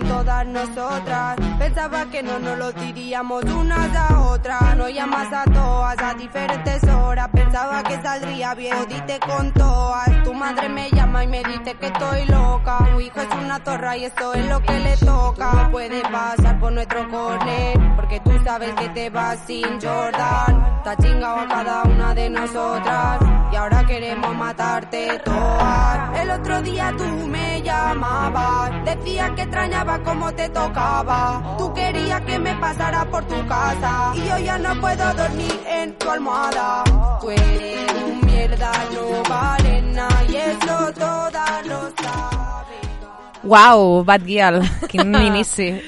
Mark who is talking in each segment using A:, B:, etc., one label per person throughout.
A: todas nosotras. Pensaba que no nos lo diríamos unas a otras. No llamas a todas a diferentes horas. Pensaba que saldría bien, dite con todas. Tu madre me llama y me dice que estoy loca. Tu hijo es una torra y esto es lo que le toca. Puede pasar por nuestro corner, porque tú sabes que te vas sin Jordan. Está chingado a cada una de nosotras y ahora queremos matarte todas. El otro día tú me llamabas, decías que extrañaba como te tocaba. Tú querías que me pasara por tu casa y yo ya no puedo dormir en tu almohada. Tú eres un mierda, no vale nada y eso todas lo saben.
B: Uau, Bad Gyal, quin inici.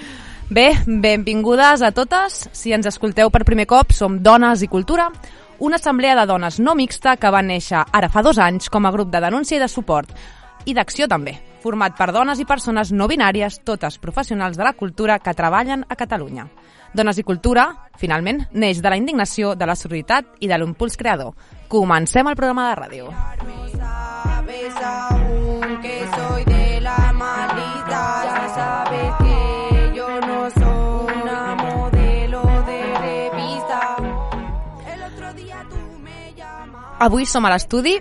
B: Bé, benvingudes a totes. Si ens escolteu per primer cop, som Dones i Cultura, una assemblea de dones no mixta que va néixer ara fa dos anys com a grup de denúncia i de suport, i d'acció també, format per dones i persones no binàries, totes professionals de la cultura que treballen a Catalunya. Dones i Cultura, finalment, neix de la indignació, de la sororitat i de l'impuls creador. Comencem el programa de ràdio.
A: Que soy de la maldita. Ya sabes que yo no soy.
B: Avui som a l'estudi,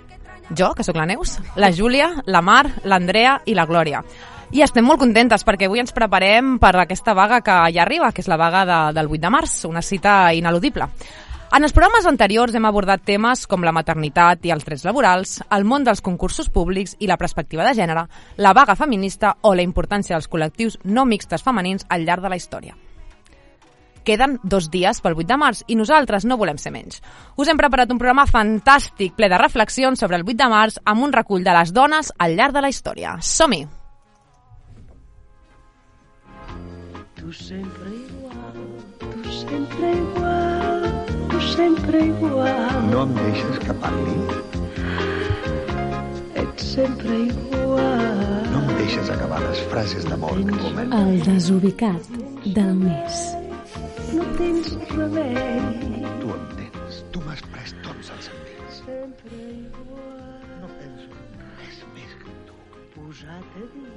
B: jo, que sóc la Neus, la Júlia, la Mar, l'Andrea i la Glòria. I estem molt contentes perquè avui ens preparem per aquesta vaga que ja arriba, que és la vaga de, del 8 de març, una cita ineludible. En els programes anteriors hem abordat temes com la maternitat i els drets laborals, el món dels concursos públics i la perspectiva de gènere, la vaga feminista o la importància dels col·lectius no mixtes femenins al llarg de la història. Queden dos dies pel 8 de març i nosaltres no volem ser menys. Us hem preparat un programa fantàstic ple de reflexions sobre el 8 de març amb un recull de les dones al llarg de la història. Som-hi!
C: Tu sempre igual, tu sempre igual, tu sempre igual.
D: No em deixes que parli?
C: Ets sempre igual.
D: No em deixes acabar les frases d'amor que comences?
E: El desubicat del mes.
C: No tens remei.
D: Tu em tens. Tu m'has pres tots els sentits.
C: Sempre igual.
D: No penso en res més que en tu.
C: Posat a dir.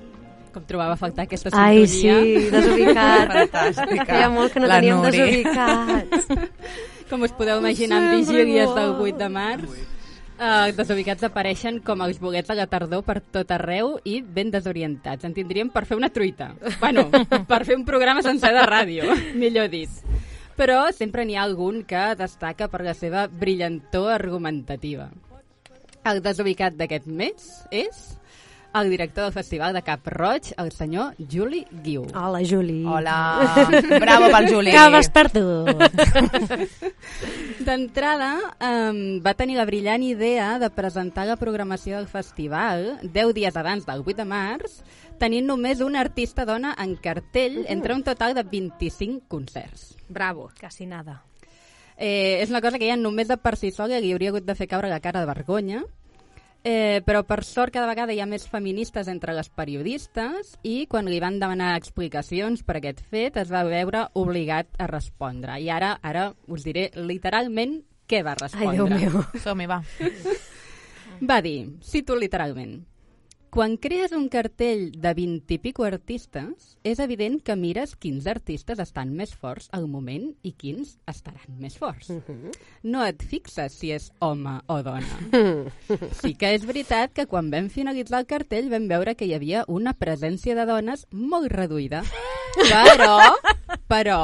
F: Com trobava a faltar aquesta
G: Ai,
F: sintonia.
G: sí, desubicat.
B: Fantàstica.
G: Feia molt que no
B: La
G: teníem desubicats.
F: Com us podeu imaginar amb vigílies del 8 de març, eh, desubicats apareixen com els boguets de la tardor per tot arreu i ben desorientats. En tindríem per fer una truita. Bueno, per fer un programa sencer de ràdio, millor dit. Però sempre n'hi ha algun que destaca per la seva brillantor argumentativa. El desubicat d'aquest mes és el director del Festival de Cap Roig, el senyor Juli Guiu.
G: Hola, Juli.
B: Hola! Bravo pel Juli!
G: Que vas perdut.
F: D'entrada, um, va tenir la brillant idea de presentar la programació del festival 10 dies abans del 8 de març, tenint només una artista dona en cartell entre un total de 25 concerts.
G: Bravo. Casi nada.
F: Eh, és una cosa que ja només de per si sola li hauria hagut de fer caure la cara de vergonya, eh, però per sort cada vegada hi ha més feministes entre les periodistes i quan li van demanar explicacions per aquest fet es va veure obligat a respondre. I ara ara us diré literalment què va
G: Ai,
F: respondre.
G: Déu meu.
B: Som-hi, va.
F: Va dir, cito literalment, quan crees un cartell de 20 i pico artistes, és evident que mires quins artistes estan més forts al moment i quins estaran més forts. No et fixes si és home o dona. Sí que és veritat que quan vam finalitzar el cartell vam veure que hi havia una presència de dones molt reduïda. Però, però,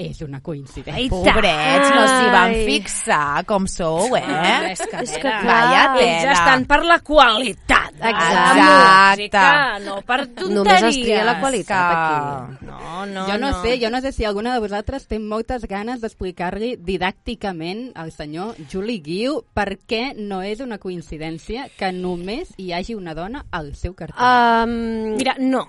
F: és una coincidència.
B: Ai, pobrets, no s'hi van fixar, com sou, eh?
G: És que, és que
B: Vaya
G: clar,
B: tela.
G: ells estan per la qualitat.
B: Exacte.
G: música, no per tonteries. Només es tria la qualitat
B: Que-
G: aquí. No, no,
F: jo no, sé, jo no sé si alguna de vosaltres té moltes ganes d'explicar-li didàcticament al senyor Juli Guiu per què no és una coincidència que només hi hagi una dona al seu cartell.
G: Um, Mira, no.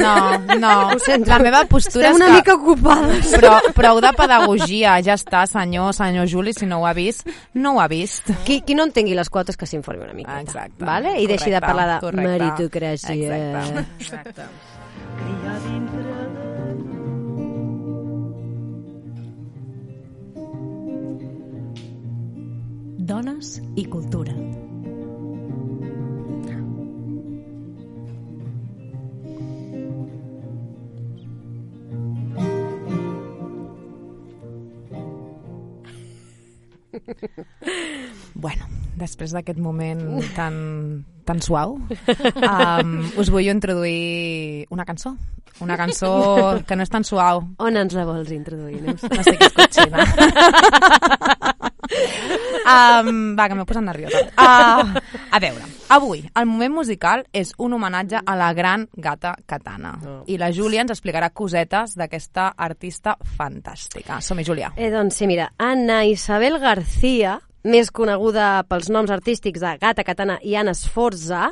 B: No, no.
G: Sento.
B: La meva postura
G: Estem
B: és
G: una
B: que...
G: mica ocupades.
B: Però prou de pedagogia, ja està, senyor, senyor Juli, si no ho ha vist, no ho ha vist.
G: Qui, qui no entengui les quotes que s'informi una mica.
B: Exacte.
G: Vale? I deixi de
B: Correcte,
G: parlar de
B: correcte.
G: meritocràcia.
B: Exacte. Exacte.
C: Que hi ha dintre
E: Dones i cultura.
B: Bueno, després d'aquest moment tan, tan suau, um, us vull introduir una cançó. Una cançó que no és tan suau.
G: On ens la vols introduir, Neus?
B: Estic escotxina. Um, va, que m'he posat nerviosa. Uh, a veure, avui el moment musical és un homenatge a la gran gata Katana.
G: Oh.
B: I la Júlia ens explicarà cosetes d'aquesta artista fantàstica. Som-hi, Júlia.
G: Eh, doncs sí, mira, Anna Isabel García, més coneguda pels noms artístics de Gata Katana i Anna Sforza,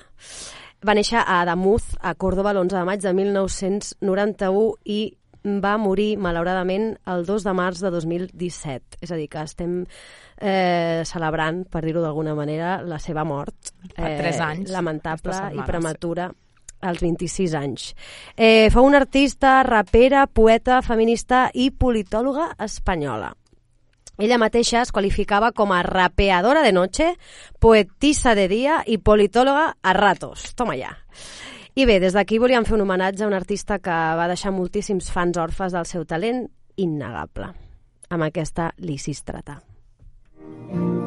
G: va néixer a Adamuz, a Córdoba, l'11 de maig de 1991 i va morir, malauradament, el 2 de març de 2017. És a dir, que estem eh, celebrant, per dir-ho d'alguna manera, la seva mort.
B: Fa tres anys,
G: Lamentable i prematura als 26 anys. Eh, fou una artista, rapera, poeta, feminista i politòloga espanyola. Ella mateixa es qualificava com a rapeadora de noche, poetisa de dia i politòloga a ratos. Toma ja. I bé, des d'aquí volíem fer un homenatge a un artista que va deixar moltíssims fans orfes del seu talent innegable. Amb aquesta Lisistrata.
H: Yo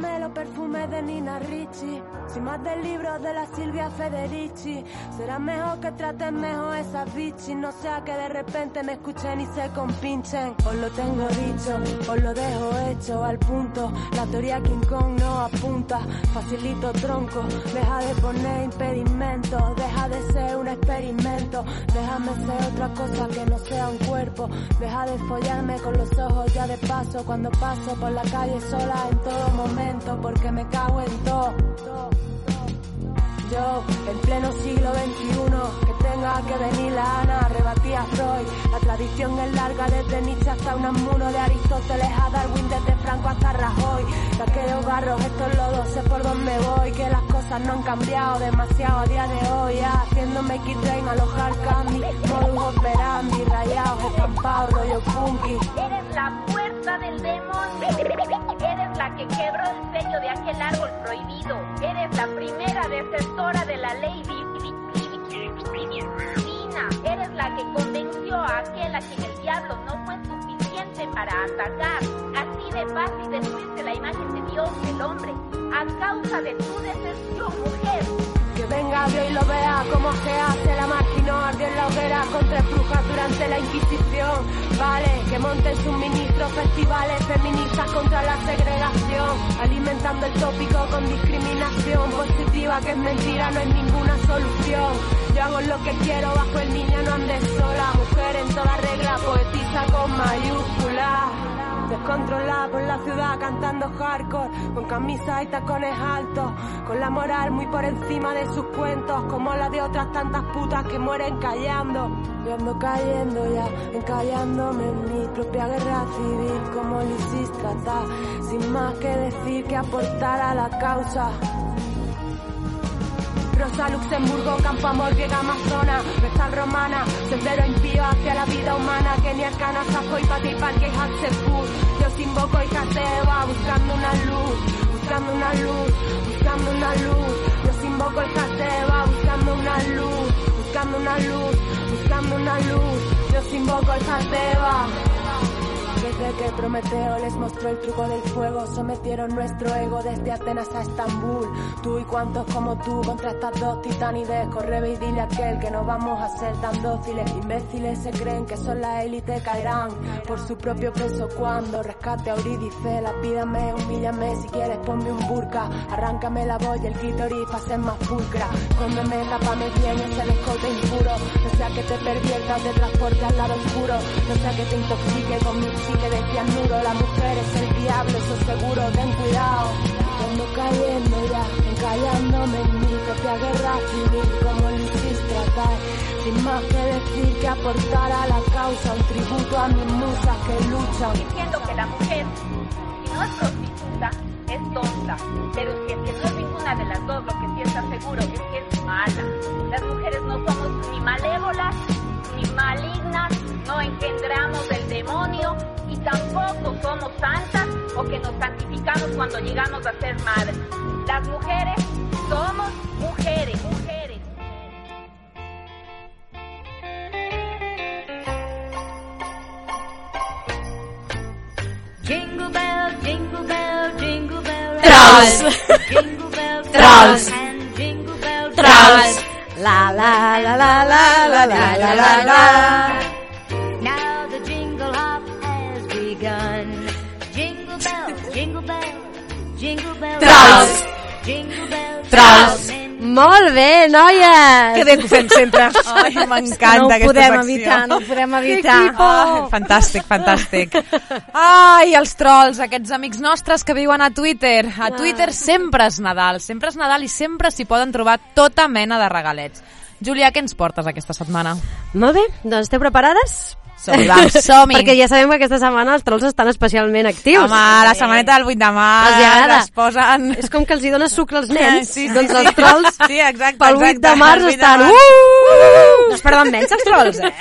H: no camelo perfume de Nina Ricci, sin más del libro de la Silvia Federici. Será mejor que traten mejor esas bichis, no sea que de repente me escuchen y se compinchen. Os lo tengo dicho, os lo dejo hecho al punto. La teoría King Kong no apunta, facilito tronco. Deja de poner impedimentos, deja de ser un experimento. Déjame ser otra cosa que no sea un cuerpo. Deja de follarme con los ojos ya de paso cuando paso por la calle sola en todo momento porque me cago en todo. Yo, en pleno siglo XXI, que tenga que venir la Ana, rebatí a Freud. La tradición es larga desde Nietzsche hasta Unamuno, de Aristóteles a Darwin, desde Franco hasta Rajoy. De aquellos barros, estos lodos, sé por dónde voy, que las cosas no han cambiado demasiado a día de hoy. Ya, haciéndome X-Train, alojar Candy, modus operandi, rayados, estampados, rollo punky.
I: Eres la fuerza del demonio. La que quebró el sello de aquel árbol prohibido. Eres la primera defensora de la ley divina. Eres la que convenció a aquel a quien el diablo no fue suficiente para atacar. Así de fácil destruirse la imagen de Dios, el hombre, a causa de tu decepción, mujer.
H: Venga Dios y lo vea como se hace la máquina ardió en la hoguera con tres brujas durante la Inquisición. Vale, que monten sus ministros festivales feministas contra la segregación, alimentando el tópico con discriminación positiva que es mentira, no es ninguna solución. Yo hago lo que quiero bajo el niño, no andes sola, mujer en toda regla, poetisa con mayúsculas. Descontrolada por la ciudad cantando hardcore, con camisas y tacones altos, con la moral muy por encima de sus cuentos, como la de otras tantas putas que mueren callando. Yo ando cayendo ya, encallándome en mi propia guerra civil, como Lisistrata, sin más que decir que aportar a la causa. Luxemburgo, Campo Amor, Griega Amazona, Vestal Romana, Sendero impío hacia la vida humana, Kenia, Cana, Sajo y Pati, Parque y Hatsepur. Yo invoco y Cateva, buscando una luz, buscando una luz, buscando una luz. Yo invoco y Cateva, buscando una luz, buscando una luz, buscando una luz. Yo invoco el Cateva. Desde que Prometeo les mostró el truco del fuego, sometieron nuestro ego desde Atenas a Estambul. Tú y cuantos como tú contra estas dos titanides, corre y dile a aquel que no vamos a ser tan dóciles. Imbéciles se creen que son la élite, caerán por su propio peso cuando rescate a. La pídame, humíllame, si quieres ponme un burka, arráncame la voz y el clítoris para ser más pulcra. Cóndeme, tápame bien ese descote impuro, no sea que te perviertas, te transporte al lado oscuro, no sea que te intoxique con mi psique de cianuro. La mujer es el diablo, eso seguro, ten cuidado. Ando cayendo ya, encallándome en mi propia guerra civil, como Lisistrata. Sin más que decir que aportar a la causa, un tributo a mis musas que luchan.
I: Diciendo que la mujer, si no es prostituta, es tonta. Pero si es que no es ninguna de las dos, lo que sí está seguro es que es mala. Las mujeres no somos ni malévolas, ni malignas, no engendramos o que nos santificamos cuando llegamos a ser madres. Las mujeres somos mujeres, mujeres.
E: Jingle bell, jingle bell, jingle bell.
G: Trolls.
E: Jingle bell,
G: Trolls.
E: and jingle bell,
G: Trolls. La la la la la la la la la la. Trolls. Trolls. Molt bé, noies!
B: Que bé que ho fem sempre. Ai, m'encanta
J: no
B: aquesta
J: podem
B: secció.
J: evitar, no ho podem evitar.
B: Ah, fantàstic, fantàstic. Ai, els trolls, aquests amics nostres que viuen a Twitter. A Twitter sempre és Nadal, sempre és Nadal i sempre s'hi poden trobar tota mena de regalets. Júlia, què ens portes aquesta setmana?
G: Molt bé, doncs esteu preparades?
B: Som-hi, va, som-hi.
G: Perquè ja sabem que aquesta setmana els trolls estan especialment actius.
B: Home, la setmaneta del 8 de març
G: Els hi agrada.
B: es posen...
G: És com que els hi dones sucre als nens.
B: Sí, sí,
G: doncs els trolls
B: Sí, exacte,
G: pel 8 de març
B: el 8 de
G: estan...
B: març.
G: Uh!
J: No es perden menys els trolls, eh?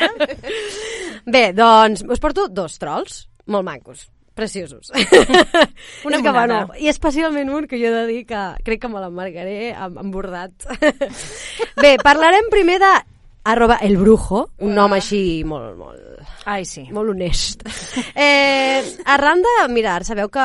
G: Bé, doncs us porto dos trolls molt macos, preciosos.
J: Una
G: És que, bueno, I especialment un que jo he de dir que crec que me l'emmarcaré amb, amb bordat. Bé, parlarem primer de arroba el brujo, un nom així molt, molt,
J: Ai, sí.
G: molt honest. Eh, arran de, mira, ara sabeu que,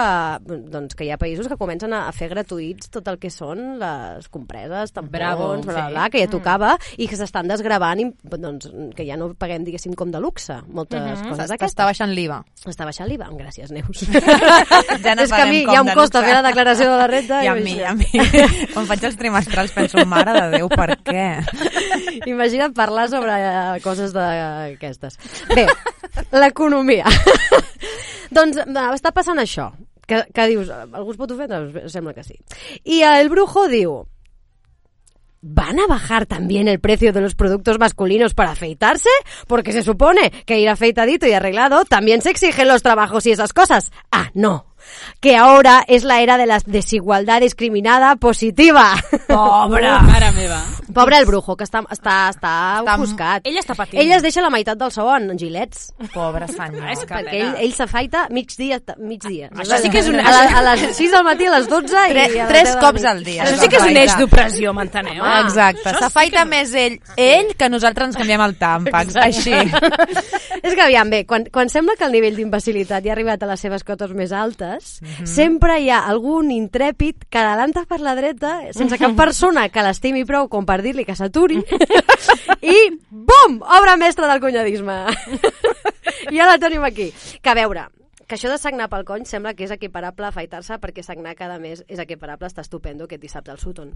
G: doncs, que hi ha països que comencen a, a fer gratuïts tot el que són les compreses, tampons,
F: Bravo,
G: bla, bla,
F: sí.
G: bla, que ja tocava, i que s'estan desgravant, i, doncs, que ja no paguem, diguéssim, com de luxe, moltes coses
B: S'està
G: d'aquestes.
B: baixant l'IVA.
G: Està baixant l'IVA? Gràcies, Neus.
B: Ja no
G: és que a mi ja em
B: de
G: costa fer la declaració de la renta.
B: I a mi, a mi. Quan faig els trimestrals penso, mare de Déu, per què?
G: Imagina't parlar sobre eh, coses d'aquestes. Bé, l'economia. doncs està passant això, que, que dius, algú es pot ofendre? Sembla que sí. I el brujo diu, ¿Van a bajar también el precio de los productos masculinos para afeitarse? Porque se supone que ir afeitadito y arreglado también se exigen los trabajos y esas cosas. Ah, no. Que ahora es la era de la desigualdad discriminada positiva.
J: Pobre.
F: Mare meva.
G: Pobre el brujo, que està, està, està,
B: Està-
G: ofuscat.
J: Ell està patint.
G: Ell es deixa la meitat del sou en gilets,
B: Pobre senyor.
J: És que
G: perquè ell, ell s'afaita migdia. migdia.
J: Això sí que és un-
G: A, la, a les 6 del matí, a les 12 i...
B: Tre,
G: a les
B: tres
G: 10 de la
B: cops al dia.
J: Això sí que és un eix d'opressió, m'enteneu?
B: Ah, Exacte, s'afaita més ell, ell que nosaltres ens canviem el tàmpax, així.
G: és que aviam, bé, quan, quan sembla que el nivell d'imbecilitat ja ha arribat a les seves cotes més altes,
B: Mhm.
G: sempre hi ha algun intrèpid que adelanta per la dreta sense cap persona que l'estimi prou com per dir-li que s'aturi i bum! Obra mestra del cunyadisme. ja la tenim aquí. Que a veure, que això de sagnar pel cony sembla que és equiparable a afaitar-se perquè sagnar cada mes és equiparable, està estupendo que t'hi saps el Sutton.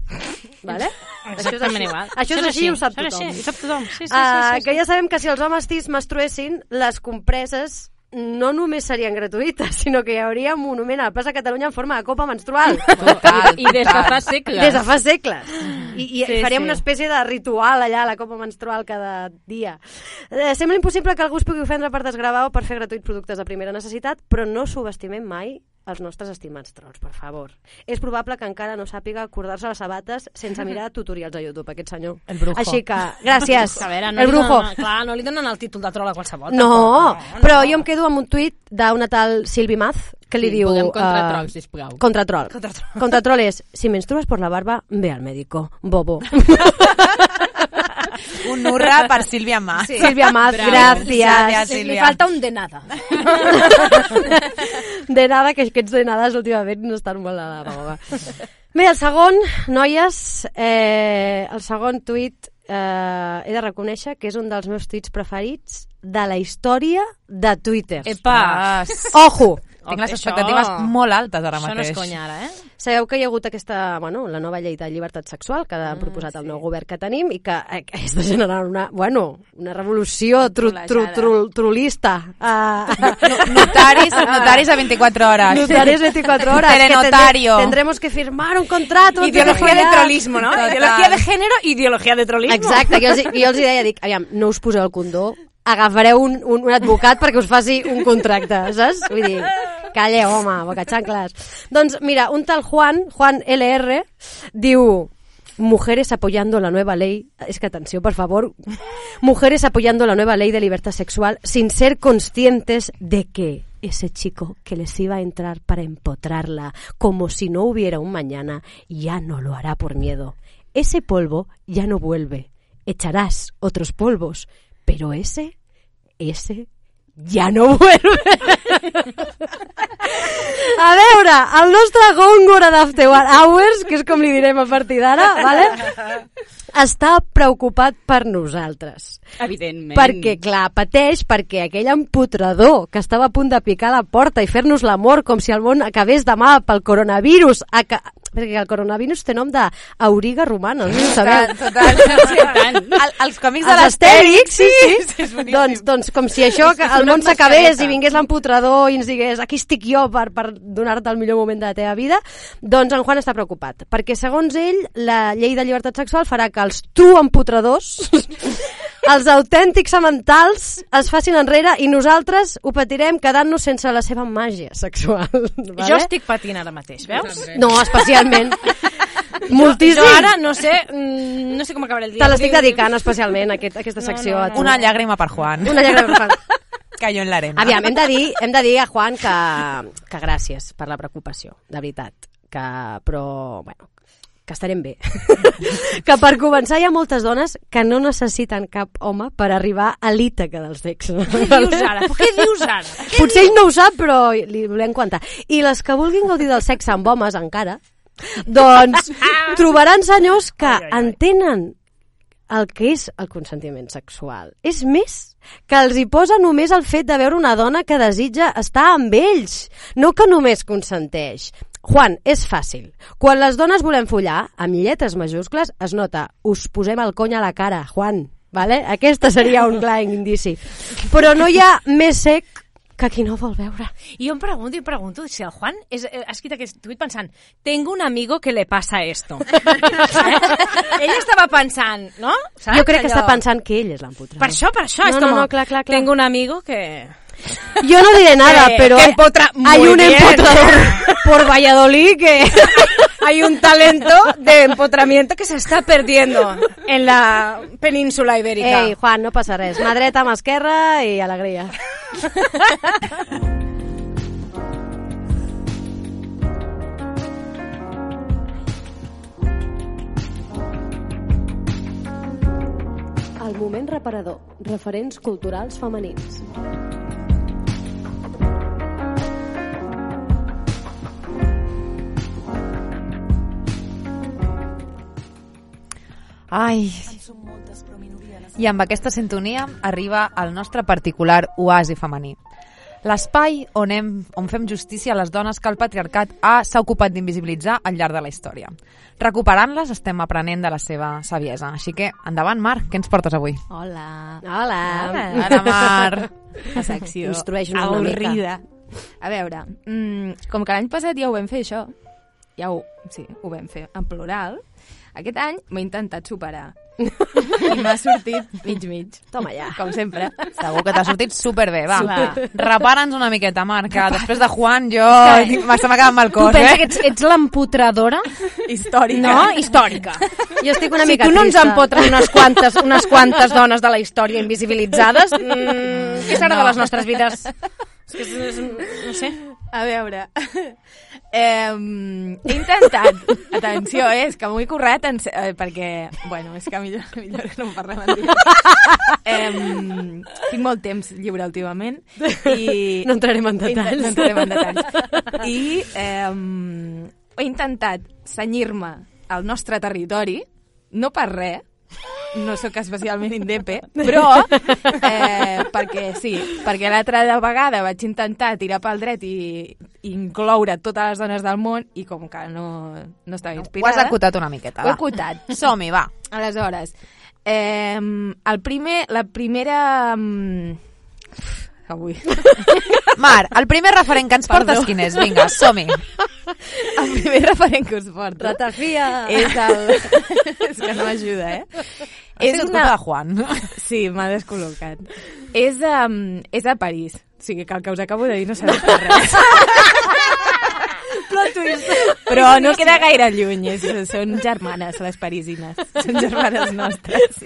G: Vale?
J: Exactament igual.
G: Això és així, ho sap
J: Això és
G: tothom.
J: així, ho sap tothom. Sí, sí, sí,
G: Ah,
J: sí, sí.
G: que ja sabem que si els homes tis menstruessin, les compreses no només serien gratuïtes, sinó que hi hauria un monument a la plaça Catalunya en forma de copa menstrual.
B: Total,
F: I des de fa segles.
G: Des de fa segles. I, i
J: Sí,
G: faríem
J: sí.
G: una espècie de ritual allà, la copa menstrual cada dia. Eh, sembla impossible que algú es pugui ofendre per desgravar o per fer gratuït productes de primera necessitat, però no subestimem mai els nostres estimats trolls, per favor. És probable que encara no sàpiga acordar-se les sabates sense mirar tutorials a YouTube, aquest senyor.
B: El brujo.
G: Així que, gràcies.
J: A veure, no
G: el brujo.
J: Donen, clar, no li donen el títol de troll a qualsevol.
G: No,
J: tampoc,
G: però jo em quedo amb un tuit d'una tal Silvi Maz que li
F: Sí,
G: diu...
F: posem contra
G: eh,
F: troll, sisplau.
G: Contra troll.
J: Contra troll.
G: Contra troll és, si menstrues por la barba, ve al médico. Bobo.
B: Un hurra per Sílvia Mas.
G: Sí. Silvia Maz,
B: Bravo.
G: gràcies.
B: Gràcies,
J: Li
B: Sílvia.
J: falta un de nada.
G: De nada, que aquests de nades últimament no estan molt a la boga. Bé, el segon, noies, eh, el segon tuit eh, he de reconèixer que és un dels meus tuits preferits de la història de Twitter.
J: Epa.
G: Ojo!
B: Tinc les
J: Això-
B: expectatives molt altes ara
J: Això no
B: mateix.
J: és conya, ara, eh?
G: Sabeu que hi ha hagut aquesta, bueno, la nova llei de llibertat sexual que ha proposat el nou govern que tenim i que eh, que està generant una, bueno, una revolució tru, tru, tru, trulista. Uh,
B: Notaris, notaris a 24 hores.
G: Notaris 24 horas.
B: Telenotario.
G: Que tendré- tendremos que firmar un contrato. antes de
J: trollismo, no?
B: Total.
J: Ideología de género, ideología de trollismo.
G: Exacte, jo els, jo els hi deia, dic, aviam, no us poseu el condó, agafareu un, un, un advocat perquè us faci un contracte, saps? Vull dir, home, bocachancles. Doncs mira, un tal Juan, Juan LR, diu mujeres apoyando la nueva ley, es que atenció, por favor, mujeres apoyando la nueva ley de libertad sexual sin ser conscientes de que ese chico que les iba a entrar para empotrarla, como si no hubiera un mañana, ya no lo hará por miedo. Ese polvo ya no vuelve. Echarás otros polvos, pero ese, ese ja no vuelve. A veure, el nostre Góngora d'After Hours, que és com li direm a partir d'ara, vale? està preocupat per nosaltres.
F: Evidentment.
G: Perquè, clar, pateix perquè aquell empotrador que estava a punt de picar la porta i fer-nos l'amor com si el món acabés demà pel coronavirus, aca... perquè el coronavirus té nom d'auriga romana, no ho sabeu.
B: Total, total. El, els còmics de l'Astèrix,
G: Astèrix, sí, sí.
B: és boníssim.
G: doncs, doncs com si això, que el món s'acabés i vingués l'empotrador i ens digués aquí estic jo per, per donar-te el millor moment de la teva vida, doncs en Juan està preocupat, perquè segons ell la llei de llibertat sexual farà que els tu empotradors els autèntics sementals es facin enrere i nosaltres ho patirem quedant-nos sense la seva màgia sexual. Vale?
J: Jo estic patint ara mateix, veus?
G: No, especialment. Moltíssim.
J: Jo ara no sé, mm, no sé com acabaré el dia.
G: Te l'estic dedicant especialment, aquest, aquesta secció.
J: no,
G: a tu.
B: Una llàgrima per Juan.
G: Una llàgrima per Juan.
B: Cayó en l'arena.
G: Aviam, hem de dir, hem de dir a Juan que, que gràcies per la preocupació, de veritat. Que, però, bueno, que estarem bé. que per començar hi ha moltes dones que no necessiten cap home per arribar a l'ítaca del sexe.
J: Què dius ara? Què dius ara?
G: Potser ell no ho sap, però li volem contar. I les que vulguin gaudir del sexe amb homes encara, doncs trobaran senyors que entenen el que és el consentiment sexual. És més que els hi posa només el fet de veure una dona que desitja estar amb ells, no que només consenteix. Juan, és fàcil. Quan les dones volem follar, amb lletres majúscules, es nota, us posem el cony a la cara, Juan. Vale? Aquesta seria un clar indici. Però no hi ha més sec que qui no vol veure.
J: I jo em pregunto i pregunto si el Juan és, eh, ha escrit aquest tuit pensant tengo un amigo que le pasa esto. eh? Ell estava pensant, no? Saps?
G: Jo crec que
J: Allò-
G: està pensant que ell és l'empotrador.
J: Per això, per això.
G: No,
J: és
G: no,
J: com,
G: no, clar, clar, clar.
J: Tengo un amigo que...
G: Yo no diré nada,
J: Eh,
G: pero hay un
J: bien.
G: empotrador por Valladolid que...
J: Hay un talento de empotramiento que se está perdiendo en la península ibérica.
G: Ei, Juan, no passa res. Mà dreta, mà esquerra i alegria. El moment reparador. Referents culturals femenins.
B: Ai. I amb aquesta sintonia arriba el nostre particular oasi femení. L'espai on, hem, on fem justícia a les dones que el patriarcat ha s'ha ocupat d'invisibilitzar al llarg de la història. Recuperant-les estem aprenent de la seva saviesa. Així que, endavant, Mar, què ens portes avui?
K: Hola.
G: Hola.
B: Ara, Mar.
K: La secció
G: Instrueix-nos una mica.
K: A veure, mm, com que l'any passat ja ho vam fer això, ja ho, sí, ho vam fer en plural, aquest any m'he intentat superar. I m'ha sortit mig-mig.
G: Toma ja.
K: Com sempre.
B: Segur que t'ha sortit superbé, va.
K: Super.
B: Repara'ns una miqueta, Mar, que després de Juan jo... Se m'ha quedat mal
J: Tu
B: cos,
J: pensa
B: eh?
J: que ets, ets l'empotradora?
K: Històrica.
J: No? Històrica.
G: Jo estic una
J: si
G: mica
J: tu no ens empotres unes quantes, unes quantes dones de la història invisibilitzades, mm, què serà de les nostres vides? És que és, és, no sé.
K: A veure, eh, he intentat, atenció, eh, és que m'ho he currat en, eh, perquè, bueno, és que millor, millor que no en parlem en eh, tinc molt temps lliure últimament i...
G: No entrarem en detalls.
K: No entrarem en detalls. I eh, he intentat senyir-me al nostre territori, no per res, no sóc especialment indepe, però eh, perquè sí, perquè l'altra vegada vaig intentar tirar pel dret i, i incloure totes les dones del món i com que no, no estava
B: Ho has
K: inspirada...
B: acotat una miqueta,
K: Ho he
B: va.
K: acotat.
B: Som-hi, va.
K: Aleshores, eh, el primer, la primera... mm, Avui.
B: Mar, el primer referent que ens portes quin és? Vinga, som-hi.
K: El primer referent que us porto
G: Ratafia.
K: és el... és que no m'ajuda, eh?
B: Sigut culpa de Juan.
K: Sí, m'ha descol·locat. És, um, és a París. O sigui que el que us acabo de dir no serveix per res. Però no queda gaire lluny, és, són germanes, les parisines. Són germanes nostres.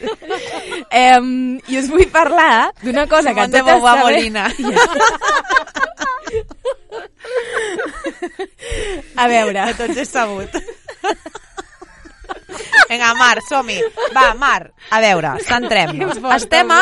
K: Um, I us vull parlar d'una cosa que totes saben...
B: Molina.
K: A veure...
B: A tots és sabut. Vinga, Mar, som-hi. Va, Mar, a veure, centrem-nos. Estem a...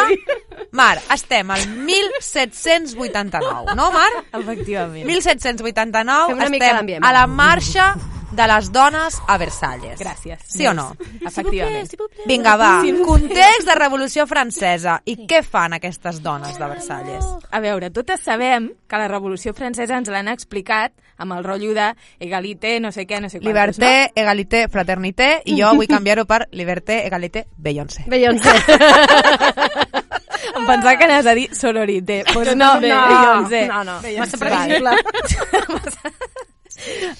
B: Mar, estem al 1789, no, Mar?
K: Efectivament.
B: 1789
G: Fem una mica
B: estem a la marxa de les dones a Versalles.
K: Gràcies.
B: Sí o no?
K: Efectivament.
B: Vinga, va. Context de Revolució Francesa. I què fan aquestes dones de Versalles?
K: A veure, totes sabem que la Revolució Francesa ens l'han explicat amb el rotllo de egalité, no sé què, no sé quantos,
B: Liberté, egalité, fraternité, i jo vull canviar-ho per liberté, egalité, Beyoncé.
G: Beyoncé.
K: no? Em pensava que anaves a dir sororité. Pues
B: Jo
K: no,
B: també.
K: Beyoncé.
B: No, no, massa previsible.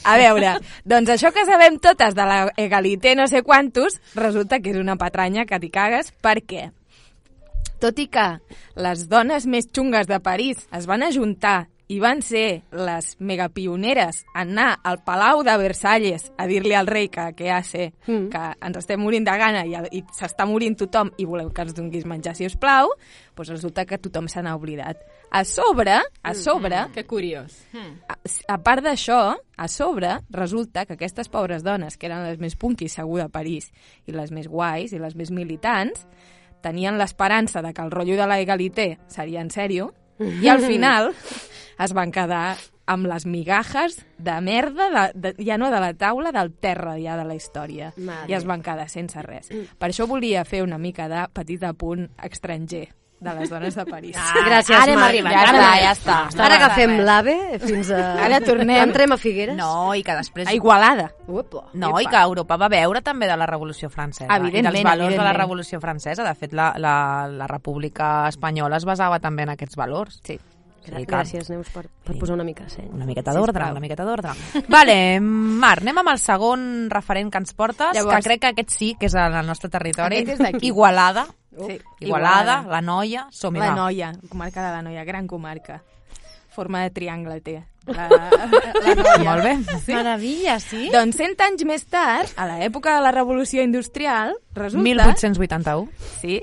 K: A veure, doncs això que sabem totes de la egalité no sé quantos, resulta que és una patranya que t'hi cagues. Per què? Tot i que les dones més xungues de París es van ajuntar i van ser les megapioneres en anar al Palau de Versalles a dir-li al rei que què hace, mm. que ens estem morint de gana i, i s'està morint tothom i volem que ens donguis menjar, si us plau, doncs resulta que tothom se n'ha oblidat. A sobre, a sobre,
F: Mm, que curiós.
K: a, a part d'això, a sobre, resulta que aquestes pobres dones, que eren les més punkis segur de París, i les més guais, i les més militants, tenien l'esperança de que el rotllo de la egalité seria en sèrio, i al final es van quedar amb les migajes de merda, de, de, ja no de la taula, del terra ja de la història.
G: Mare.
K: I es van quedar sense res. Per això volia fer una mica de petit apunt estranger de les dones de París.
G: Ah, Gràcies,
B: Ara hem arribat,
G: Ja
B: ara
G: està,
B: ja està. Està
G: Ara agafem l'AVE fins a...
K: Ara tornem.
G: Entrem a Figueres.
B: No, i que després...
K: A Igualada.
G: Uepa.
B: No, i que Europa va veure també de la Revolució Francesa. I
K: Evidentment,
B: dels valors de la. Revolució Francesa. De fet, la, la, la República Espanyola es basava també en aquests valors.
K: Sí.
B: Sí,
G: Gràcies, Neus, per, per posar una mica de seny.
B: Una miqueta d'ordre, una miqueta d'ordre. Vale, Mar, anem amb el segon referent que ens portes,
K: Llavors-
B: que crec que aquest sí, que és en el nostre territori.
K: Aquest és d'aquí.
B: Igualada.
K: Sí.
B: Igualada, la Noia, som
K: La Noia, comarca de la Noia, gran comarca. Forma de triangle té. La, la Noia.
B: Molt bé.
J: Sí? Meravella, sí?
K: Doncs 100 anys més tard, a l'època de la Revolució Industrial, resulta...
B: 1881.
K: Sí.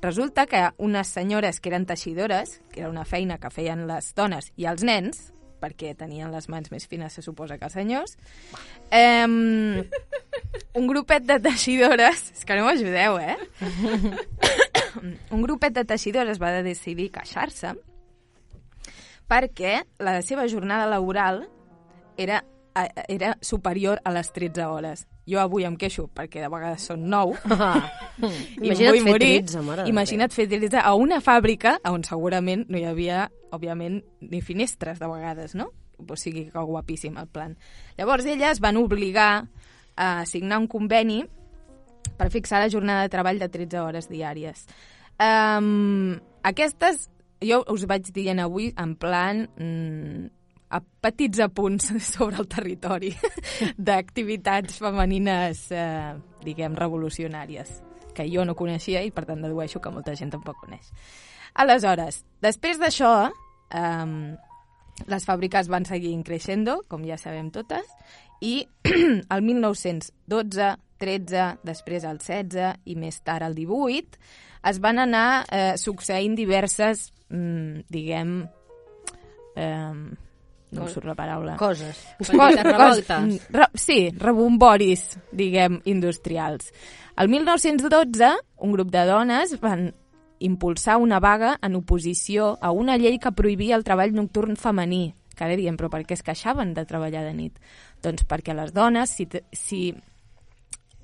K: Resulta que unes senyores que eren teixidores, que era una feina que feien les dones i els nens, perquè tenien les mans més fines, se suposa que els senyors, eh, un grupet de teixidores... És que no m'ajudeu, eh? un grupet de teixidores va decidir queixar-se perquè la seva jornada laboral era, a- era superior a les 13 hores. Jo avui em queixo perquè de vegades són 9
G: Ah.
K: i
G: Imagina't
K: vull
G: fer
K: morir.
G: 13, mare de
K: Imagina't fer 13 a una fàbrica on segurament no hi havia, òbviament, ni finestres de vegades, no? O sigui que guapíssim el plan. Llavors elles van obligar a signar un conveni per fixar la jornada de treball de 13 hores diàries. Um, aquestes, jo us vaig dient avui en plan mm, a petits apunts sobre el territori d'activitats femenines, eh, diguem, revolucionàries, que jo no coneixia i per tant dedueixo que molta gent tampoc coneix. Aleshores, després d'això, eh, les fàbriques van seguir creixendo, com ja sabem totes, i el 1912, 13, després el 16 i més tard el 18, es van anar eh, succeint diverses, mm, diguem, eh, no em surt la paraula.
G: Coses.
F: Petites revoltes.
K: Re, sí, rebomboris, diguem, industrials. El 1912, un grup de dones van impulsar una vaga en oposició a una llei que prohibia el treball nocturn femení. Que ara diem, però per què es queixaven de treballar de nit? Doncs perquè les dones, si, si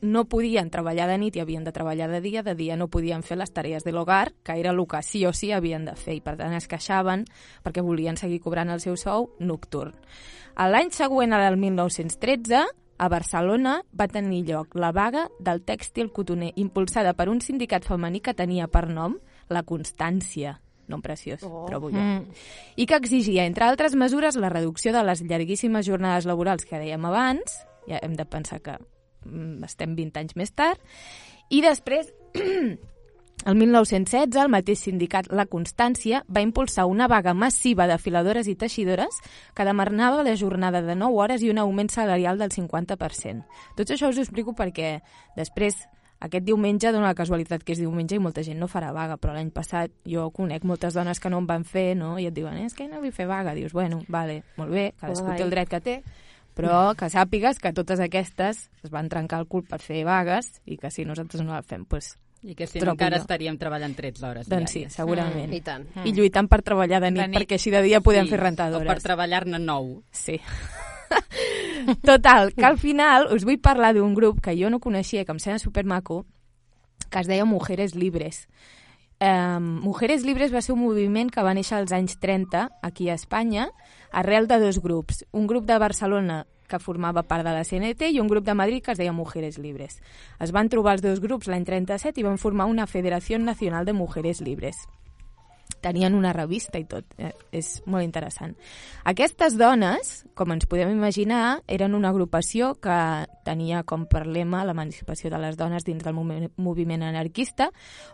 K: no podien treballar de nit i havien de treballar de dia, de dia no podien fer les tarees de l'hogar, que era el que sí o sí havien de fer, i per tant es queixaven perquè volien seguir cobrant el seu sou nocturn. A L'any següent, al 1913, a Barcelona va tenir lloc la vaga del tèxtil cotoner, impulsada per un sindicat femení que tenia per nom la Constància, nom preciós, oh. trobo jo,
J: Mm.
K: i que exigia, entre altres mesures, la reducció de les llarguíssimes jornades laborals que dèiem abans, ja hem de pensar que estem 20 anys més tard, i després, el 1916, el mateix sindicat La Constància va impulsar una vaga massiva de filadores i teixidores que demanava la jornada de 9 hores i un augment salarial del 50%. Tot això us ho explico perquè després aquest diumenge dona la casualitat que és diumenge i molta gent no farà vaga, però l'any passat jo conec moltes dones que no en van fer, no? I et diuen, eh, és que no vull fer vaga. Dius, bueno, vale, molt bé, cadascú
G: Guai.
K: té el dret que té, però que sàpigues que totes aquestes es van trencar el cul per fer vagues i que si nosaltres no la fem, doncs
F: I que si no encara estaríem treballant 13 hores
K: doncs sí,
F: diàries.
K: segurament.
G: I tant.
K: I lluitant per treballar de nit,
B: De nit.
K: perquè així de dia podem
F: Sí,
K: fer
F: O
K: rentadores.
F: per treballar-ne nou.
K: Sí. Total, que al final us vull parlar d'un grup que jo no coneixia, que em sembla supermaco, que es deia Mujeres Libres. Um, Mujeres Libres va ser un moviment que va néixer als anys 30 aquí a Espanya arrel de dos grups. Un grup de Barcelona que formava part de la CNT i un grup de Madrid que es deia Mujeres Libres. Es van trobar els dos grups l'any 37 i van formar una Federació Nacional de Mujeres Libres tenien una revista i tot. Eh, és molt interessant. Aquestes dones, com ens podem imaginar, eren una agrupació que tenia com per lema l'emancipació de les dones dins del movi- moviment anarquista,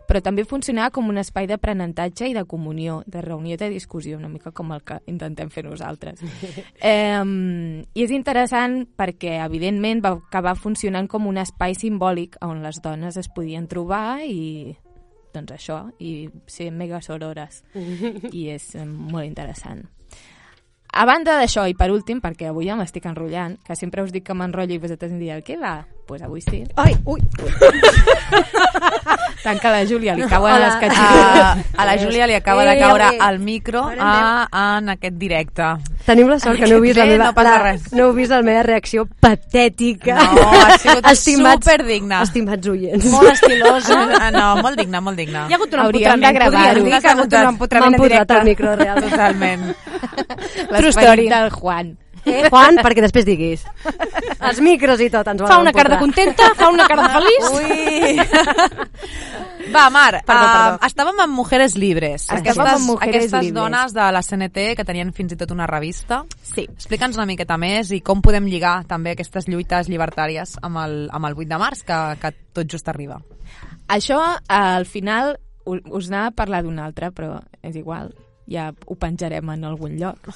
K: però també funcionava com un espai d'aprenentatge i de comunió, de reunió i de discussió, una mica com el que intentem fer nosaltres. eh, I és interessant perquè, evidentment, va acabar funcionant com un espai simbòlic on les dones es podien trobar i doncs això, i ser mega sorores. I és eh, molt interessant. A banda d'això, i per últim, perquè avui ja m'estic enrotllant, que sempre us dic que m'enrotllo i vosaltres em dieu, què va? Pues avui sí.
G: Ai, ui.
K: Tant que a la Júlia li cauen
G: Hola.
K: les
B: A,
K: catxines.
B: a la Júlia li acaba de
G: Eh,
B: caure el micro a, en aquest directe.
G: Tenim la sort que no heu vist la
B: Bé,
G: meva,
B: no passa
G: la, no heu vist la meva reacció patètica.
B: No, ha sigut superdigna.
G: Estimats oients.
J: Molt estilosa.
B: Ah, No, molt digna, molt digna.
J: Hi ha hagut un
K: Hauríem de gravar-ho.
J: Que ha hagut un empotrament
G: M'han
J: en
G: posat
J: directe.
G: el micro real.
B: Totalment.
K: L'esperit
J: story.
K: del Juan.
G: Eh, Juan, perquè després diguis. Els micros i tot ens
J: Fa una cara de contenta, fa una cara de feliç.
B: Ui. Va, Mar,
K: Perdó,
B: uh,
K: perdó.
B: estàvem amb Mujeres Libres.
K: Estàvem
B: aquestes,
K: amb Mujeres
B: aquestes
K: Libres.
B: dones de la CNT que tenien fins i tot una revista.
K: Sí.
B: Explica'ns una miqueta més i com podem lligar també aquestes lluites llibertàries amb el, amb el 8 de març, que, que tot just arriba.
K: Això, al final, us anava a parlar d'un altre, però és igual, ja ho penjarem en algun lloc.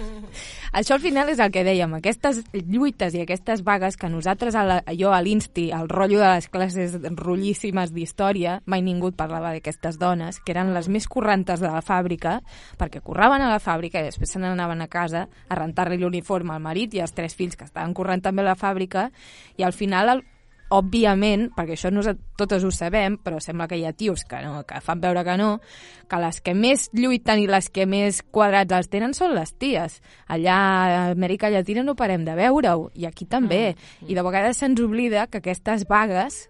K: Això al final és el que dèiem, aquestes lluites i aquestes vagues que nosaltres, a la, jo a l'Insti, al rotllo de les classes rotllíssimes d'història, mai ningú parlava d'aquestes dones, que eren les més correntes de la fàbrica, perquè corraven a la fàbrica i després se n'anaven a casa a rentar-li l'uniforme al marit i als tres fills que estaven corrent també a la fàbrica, i al final el, òbviament, perquè això nosaltres totes ho sabem, però sembla que hi ha tios que, no, que fan veure que no, que les que més lluiten i les que més quadrats els tenen són les ties. Allà a Amèrica Llatina no parem de veure-ho, i aquí també. I de vegades se'ns oblida que aquestes vagues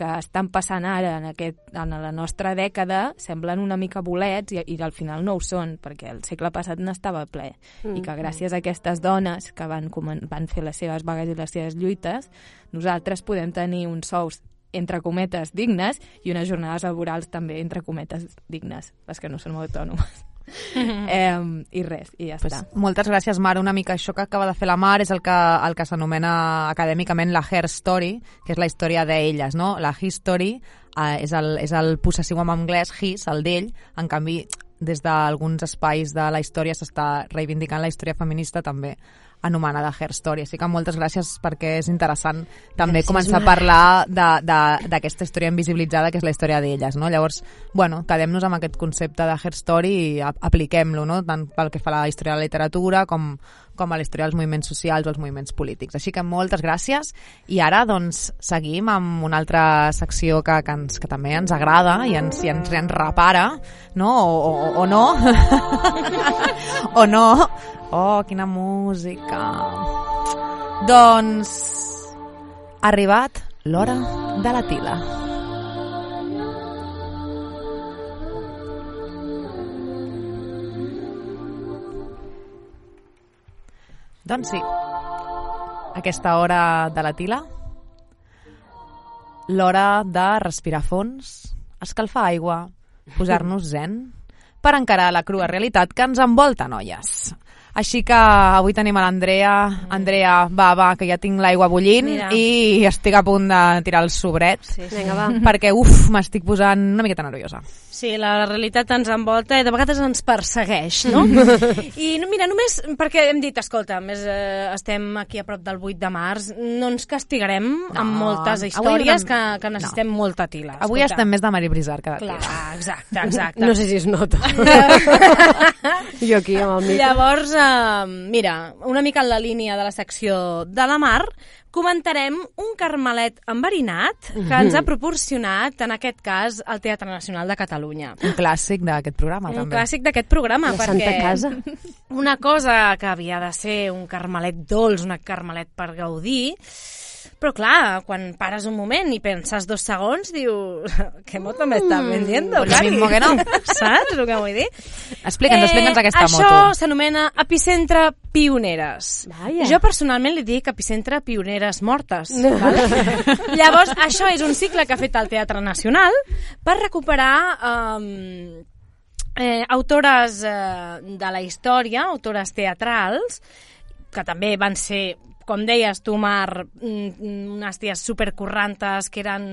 K: que estan passant ara en, aquest, en la nostra dècada semblen una mica bolets i, i al final no ho són, perquè el segle passat n'estava ple. Mm. I que gràcies a aquestes dones que van, van fer les seves vagues i les seves lluites, nosaltres podem tenir uns sous entre cometes dignes i unes jornades laborals també entre cometes dignes, les que no són autònomes. eh, I res, i ja
B: Pues,
K: està.
B: moltes gràcies, Mar. Una mica això que acaba de fer la Mar és el que, el que s'anomena acadèmicament la Her Story, que és la història d'elles, no? La History eh, és, el, és el possessiu en anglès, his, el d'ell, en canvi des d'alguns espais de la història s'està reivindicant la història feminista també anomenada Her Story. Així que moltes gràcies perquè és interessant també
G: Gràcies,
B: començar a parlar d'aquesta història invisibilitzada que és la història d'elles. No? Llavors, bueno, quedem-nos amb aquest concepte de Her Story i apliquem-lo, no? tant pel que fa a la història de la literatura com, com a la història dels moviments socials o els moviments polítics. Així que moltes gràcies i ara doncs seguim amb una altra secció que, que, ens, que també ens agrada i ens, i ens, ens repara, no? O, o, o no. o no. Oh, quina música. Doncs ha arribat l'hora de la tila. Doncs sí, aquesta hora de la tila, l'hora de respirar fons, escalfar aigua, posar-nos zen, per encarar la crua realitat que ens envolta, noies. Així que avui tenim a l'Andrea. Andrea, va, va, que ja tinc l'aigua bullint
J: Mira.
B: i estic a punt de tirar el sobret.
J: Sí, sí.
G: Vinga, va.
B: Perquè, uf, m'estic posant una miqueta nerviosa.
J: Sí, la realitat ens envolta i de vegades ens persegueix, no? I no, mira, només perquè hem dit, escolta, més eh, estem aquí a prop del 8 de març, no ens castigarem amb moltes
B: avui
J: històries
B: no-
J: que, que necessitem
B: no.
J: molta tila.
B: Avui
J: escolta.
B: estem més de Mari Brizar que de
J: Clar, exacte, exacte.
G: No sé si es nota. jo aquí amb el micro.
J: Llavors, eh, mira, una mica en la línia de la secció de la Mar, comentarem un carmelet enverinat que ens ha proporcionat, en aquest cas, el Teatre Nacional de Catalunya.
B: Un clàssic d'aquest programa,
J: Un
B: també.
J: clàssic d'aquest programa,
G: La
J: perquè
G: Santa Casa.
J: una cosa que havia de ser un carmelet dolç, un carmelet per gaudir, però clar, quan pares un moment i penses dos segons, dius, què moto m'estàs vendiendo,
B: pues lo
J: Cari?"
B: mismo que no.
J: Saps el que vull dir?
B: Explica'ns, explica'ns aquesta
J: Eh, això
B: moto.
J: s'anomena Epicentre Pioneres.
G: Vaja.
J: Jo personalment li dic Epicentre Pioneres Mortes. Vale? Llavors, això és un cicle que ha fet el Teatre Nacional per recuperar um, eh, autores eh, de la història, autores teatrals, que també van ser com deies tu, Mar, mm, unes ties supercorrantes que eren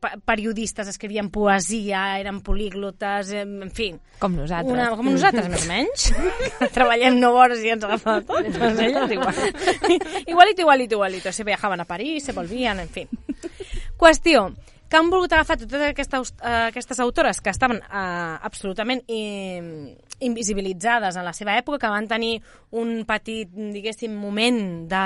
J: pe- periodistes, escrivien poesia, eren políglotes, eh, en fi.
B: Com nosaltres.
J: Una, com nosaltres, més o menys. Treballem 9 hores i ens agafa tot. Doncs elles igual. igualito, igualito, igualito. Se viajaven a París, se volvien, en fi. Qüestió, que han volgut agafar totes aquestes, uh, aquestes autores que estaven uh, absolutament invisibilitzades en la seva època, que van tenir un petit, diguéssim, moment de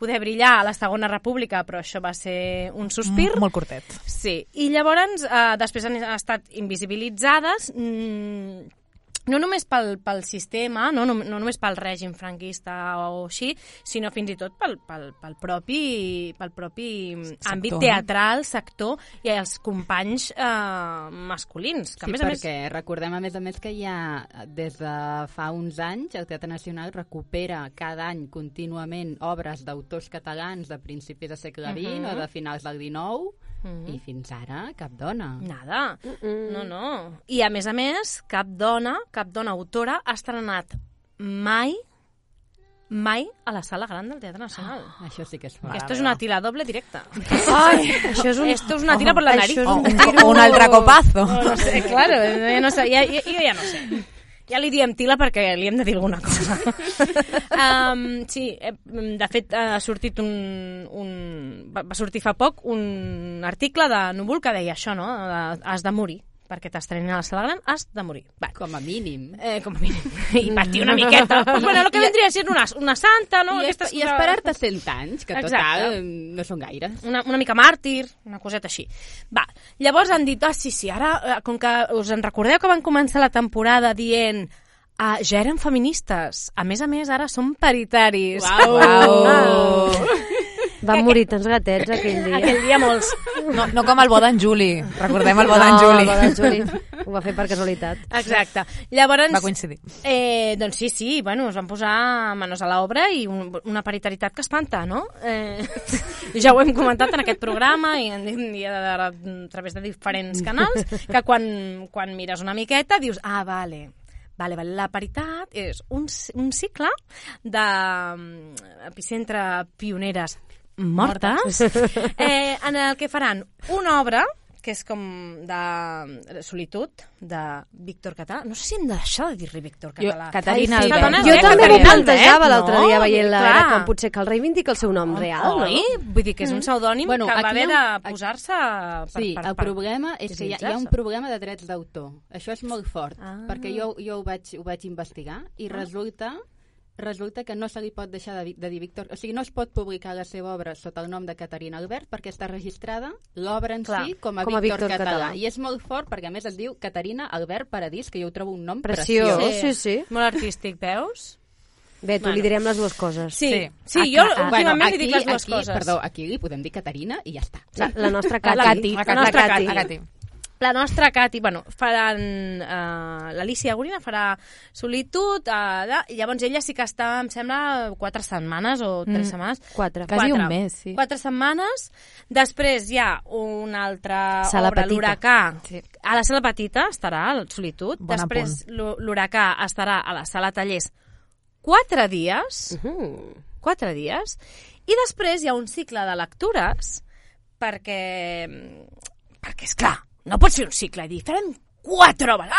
J: poder brillar a la Segona República, però això va ser un sospir.
B: Molt curtet.
J: Sí, i llavors eh, després han estat invisibilitzades mm, no només pel, pel sistema, no, no, no només pel règim franquista o així, sinó fins i tot pel, pel, pel propi, pel propi sector, àmbit
B: no?
J: teatral, sector i els companys eh, masculins. Que,
F: Sí,
J: a més a
F: perquè
J: més,
F: recordem a més a més que ha, des de fa uns anys, el Teatre Nacional recupera cada any contínuament obres d'autors catalans de principis del segle XX
J: Mhm.
F: o de finals del XIX,
J: Mhm.
F: i fins ara cap dona.
J: nada. No, no. I a més a més, cap dona, cap dona autora ha estrenat mai mai a la sala gran del Teatre Nacional.
F: Això sí que és fort.
J: esto es una tira doble directa.
G: Ai, això és un...
J: Esto es una tira por la nariz.
G: Això és
B: O
G: un tiro...
B: un altre copazo.
J: No, no sé, claro, ja no sé, ja, ja, jo ja no sé. Ja li diem tila perquè li hem de dir alguna cosa. um, sí, de fet ha sortit un, un... va va sortir fa poc un article de Núvol que deia això, no? De, has de morir perquè t'estrenin a la sala gran, has de morir. Vale.
F: Com a mínim.
J: Eh, com a mínim. I patir una miqueta. Pues bueno, lo que vendria a ser una, una santa, no?
F: I,
J: Aquestes
F: I esperar-te 100 anys, que
J: Exacte.
F: total eh, no són gaires.
J: una, una mica màrtir, una coseta així. Va, llavors han dit, ah, sí, sí, ara, eh, com que us en recordeu que van començar la temporada dient ah, ja eren feministes. A més a més, ara són paritaris.
F: Uau!
G: Van morir tants gatets aquell dia.
J: Aquell dia molts.
B: No, no com el bo d'en Juli. Recordem el bo d'en
G: No,
B: Juli.
G: el bo d'en Juli. Ho va fer per casualitat.
J: Exacte. Llavors,
B: Va coincidir.
J: Eh, doncs sí, sí, bueno, es van posar manos a l'obra i un, una paritaritat que espanta, no? Eh, ja ho hem comentat en aquest programa i, en, i a, a, a través de diferents canals, que quan, quan mires una miqueta dius, ah, vale, Vale, vale. La paritat és un, un cicle de mm, epicentre pioneres mortes, eh, en el que faran una obra que és com de solitud, de Víctor Català. No sé si hem de deixar de dir-li Víctor Català.
B: Caterina
J: Ai, sí,
B: Albert.
J: perdona,
G: Jo
J: eh,
G: també m'ho plantejava l'altre
J: no?
G: dia veient-la, era com potser que el reivindica el seu nom real, no?
J: Oi? Vull dir que és un pseudònim
F: Bueno,
J: que va haver de posar-se per,
F: Sí,
J: per,
F: el
J: per,
F: problema és que hi ha, hi ha un problema de drets d'autor. Això és molt fort,
J: Ah.
F: perquè jo, jo ho, vaig, ho vaig investigar i resulta resulta que no se li pot deixar de, di- de dir Víctor... O sigui, no es pot publicar la seva obra sota el nom de Caterina Albert perquè està registrada l'obra en
J: Clar,
F: si com a,
G: com a
F: Víctor,
G: Víctor
F: Català.
G: Català.
F: I és molt fort perquè, a més, es diu Caterina Albert Paradís, que jo ho trobo un nom
G: Preciós,
F: preciós.
G: sí, sí.
J: Molt artístic, veus?
G: Bé, tu
J: Bueno.
G: li direm les dues coses.
J: Sí, sí,
B: Sí.
J: sí jo últimament li dic les dues
F: aquí,
J: coses.
F: Perdó, aquí li podem dir Caterina i ja està.
G: La, la nostra
J: La
G: Cati.
J: Cati, la nostra Cati.
B: La Cati.
J: La nostra Cati, bueno, faran... Uh, L'Alicia Gorina farà solitud, uh, de, i llavors ella sí que està, em sembla, quatre setmanes o tres
B: Mm.
J: setmanes.
G: Quatre.
B: Quasi
J: Quatre.
B: un mes, sí.
J: Quatre setmanes. Després hi ha una altra
G: Sala
J: obra, l'Huracà.
B: Sí.
J: A la sala petita estarà el Solitud.
B: Bon
J: Després l'Hu- l'Huracà estarà a la sala Tallers quatre dies,
G: Mhm.
J: quatre dies, i després hi ha un cicle de lectures perquè, perquè és clar, no pots fer un cicle i dir, farem quatre obres,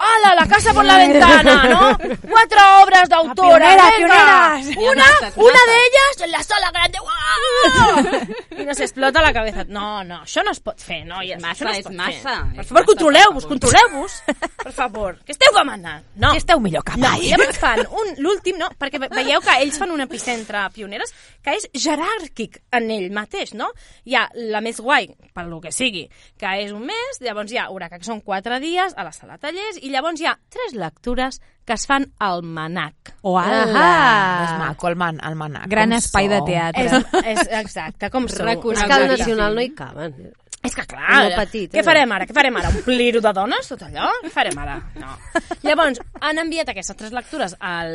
J: ala, ala, la casa por la ventana, ¿no? Cuatro obras de autora,
B: Pioneras,
J: venga.
B: pioneras.
J: Una, una de ellas en la sala grande, ¡guau! I nos explota la cabeza. No, no, això no es pot fer, noies.
F: Massa,
J: això no es
F: és massa,
J: Fer.
F: és
J: Per favor,
F: massa,
J: controleu-vos, controleu-vos. Per favor, que esteu comandant. No.
B: Que esteu millor que
J: No,
B: mai.
J: i llavors fan un, l'últim, no? Perquè ve- veieu que ells fan un epicentre pioneres que és jeràrquic en ell mateix, no? Hi ha la més guai, per lo que sigui, que és un mes, llavors hi ha Huracà, que són quatre dies, a la sala de tallers, i llavors hi ha tres lectures que es fan al manac.
B: Uala! És maco, el, man, el manac.
K: Gran
B: com
K: espai de
B: sou.
K: teatre.
J: És, és exacte, com sou.
F: Reconegut.
G: És que al Nacional no hi caben.
J: És que clar,
G: molt petit,
J: què
G: eh?
J: farem ara? Què farem ara? Omplir-ho de dones, tot allò? Què farem ara? No. Llavors, han enviat aquestes tres lectures al,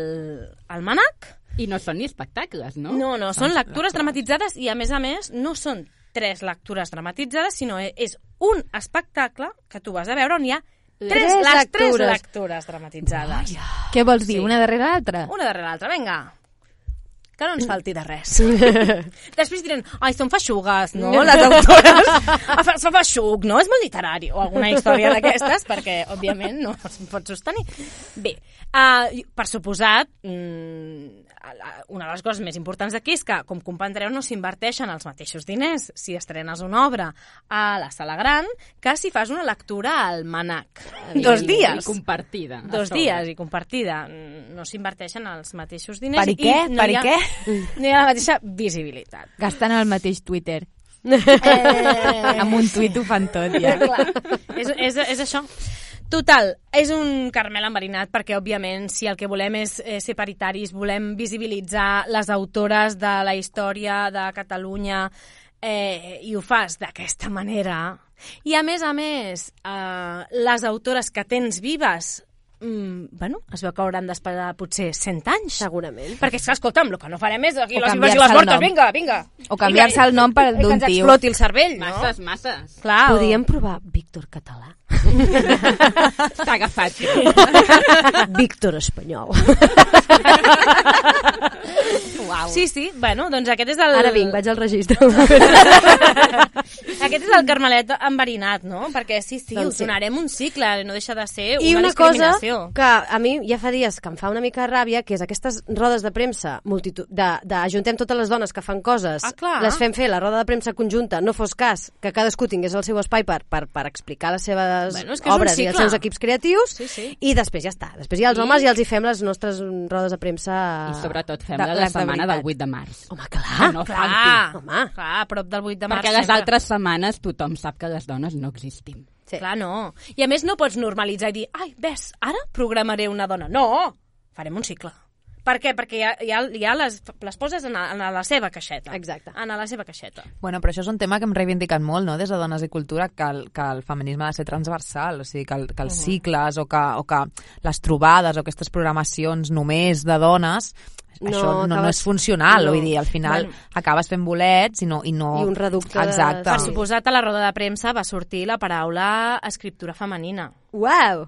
J: al manac,
F: I no són ni espectacles, no?
J: No, no, són lectures dramatitzades i, a més a més, no són tres lectures dramatitzades, sinó és un espectacle que tu vas a veure on hi ha tres,
G: Tres
J: les tres
G: lectures.
J: lectures dramatitzades.
K: Què vols dir,
J: Sí.
K: una darrere l'altra?
J: Una darrere l'altra, vinga. Que no ens falti de res. Després diran, ai, són feixugues, no, les autores. Ah, fa- feixuc, no? És molt literari. O alguna història d'aquestes, perquè, òbviament, no es pot sostenir. Bé, uh, per suposat, mm, una de les coses més importants d'aquí és que, com comprendreu, no s'inverteixen els mateixos diners si estrenes una obra a la sala gran que si fas una lectura al manac. Dos
F: I-
J: dies.
F: I compartida.
J: Dos
F: sobre.
J: dies i compartida. No s'inverteixen els mateixos diners.
K: Per i què?
J: no
K: Per
J: hi ha,
K: què?
J: No hi ha la mateixa visibilitat.
K: Gastant el mateix Twitter.
J: Eh,
K: Amb un tuit ho fan tot, ja.
J: Clar, és, és, és això. Total, és un Carmel enverinat perquè, òbviament, si el que volem és eh, ser paritaris, volem visibilitzar les autores de la història de Catalunya eh, i ho fas d'aquesta manera. I, a més a més, eh, les autores que tens vives mm, bueno, es veu que hauran d'esperar potser 100 anys.
G: Segurament.
J: Perquè, és que, escolta'm, el que no farem és aquí
K: O
J: les vives i les mortes, vinga, vinga.
K: O canviar-se el nom per d'un
J: Que ens
K: tio.
J: exploti el cervell, no?
F: Masses, masses.
J: Clar, o-
G: Podríem provar Víctor Català.
F: S'ha agafat.
G: Víctor Espanyol.
J: Uau. Sí, sí, bueno, doncs aquest és el...
G: Ara vinc, vaig al registre.
J: Aquest és el carmelet enverinat, no? Perquè sí, sí,
G: Doncs
J: us
G: sí.
J: donarem un cicle, no deixa de ser
G: I
J: una,
G: una cosa que a mi ja fa dies que em fa una mica de ràbia, que és aquestes rodes de premsa, multitud, de, de ajuntem totes les dones que fan coses,
J: Ah, clar.
G: les fem fer la roda de premsa conjunta, no fos cas que cadascú tingués el seu espai per, per, per explicar les seves
J: Bueno, és que és un
G: obres i els seus equips creatius,
J: Sí, sí.
G: i després ja està. Després ha els homes i els hi fem les nostres rodes de premsa...
F: I sobretot fem
K: De-
F: la, la setmana del 8 de març.
G: Home, clar.
F: Que no
J: Clar.
G: Home.
J: clar, a prop del 8 de març.
F: Perquè les
J: sempre.
F: altres setmanes tothom sap que les dones no existim.
G: Sí.
J: Clar, no. I a més no pots normalitzar i dir, ai, ves, ara programaré una dona. No, farem un cicle. Per què? Perquè ja, ja, ja les, les poses en, a, en a la seva caixeta.
G: Exacte.
J: En a la seva caixeta.
B: Bueno, però això és un tema que hem reivindicat molt, no?, des de Dones i Cultura, que el, que el feminisme ha de ser transversal, o sigui, que, el, que els cicles o que, o que les trobades o aquestes programacions només de dones
G: No,
B: això no, no
G: acabes-
B: és funcional,
G: no.
B: vull dir, al final
J: Bueno.
B: acabes fent bolets i no... I, no...
G: I un reducte de-
B: Exacte.
J: Per suposat, a la roda de premsa va sortir la paraula escriptura femenina.
G: Uau!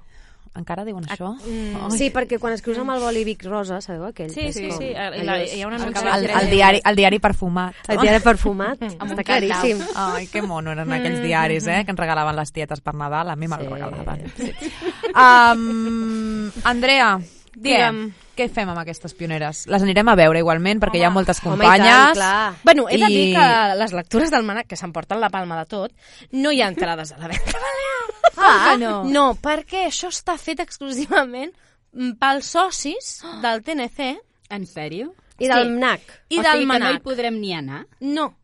B: Encara diuen això?
J: Mm.
G: Sí, perquè quan escrius amb el bolívic rosa, sabeu aquell?
J: Sí, sí,
G: com-
J: sí. I
G: allò
J: la, hi ha una
G: el
B: El, el, diari, el diari perfumat.
G: El diari perfumat, està
J: candau.
G: claríssim.
B: Ai, que mono eren aquells diaris, eh? Que ens regalaven les tietes per Nadal. A mi me'ls
G: Sí.
B: regalaven. Sí. Um, Andrea,
J: Digue'm.
B: què? Què fem amb aquestes pioneres? Les anirem a veure igualment, perquè hi ha moltes
G: Home, i
B: companyes.
G: tant, clar.
J: Bueno, he de
B: I-
J: dir que les lectures del manac, que s'emporten la palma de tot, no hi ha entrades a la venda.
K: Ah, no.
J: No, perquè això està fet exclusivament pels socis del TNC
F: En sèrio?
G: I del
J: Sí.
G: MNAC.
J: i
F: o
J: del
F: sigui que no hi podrem ni anar?
J: No,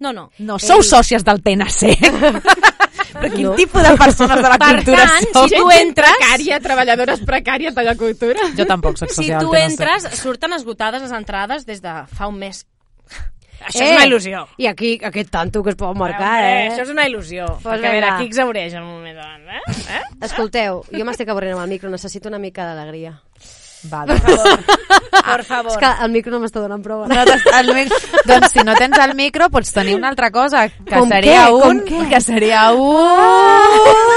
J: no, no.
B: No, sou sòcies del TNC. Però quin
G: No.
B: tipus de persones de la
J: Per
B: cultura
J: tant,
B: sou?
J: si tu entres...
F: Precària, treballadores precàries de la cultura.
B: Jo tampoc soc
J: Si
B: sòcia
J: tu entres, surten esgotades les entrades des de fa un mes. Això
G: Eh,
J: és una il·lusió.
G: I aquí, aquest tanto que es pot marcar,
J: Hombre,
G: eh?
J: Això és una il·lusió.
G: Pues
J: perquè, a veure, qui exaureix en un moment donat, eh? eh?
G: Escolteu, jo m'estic avorrint amb el micro, necessito una mica d'alegria.
B: Va. Per favor.
J: Per favor.
G: És que el micro no m'està donant prova.
B: No el mic... doncs si no tens el micro pots tenir una altra cosa, que
G: com
B: seria
G: què?
B: un...
G: Com què?
B: Que seria ah! un...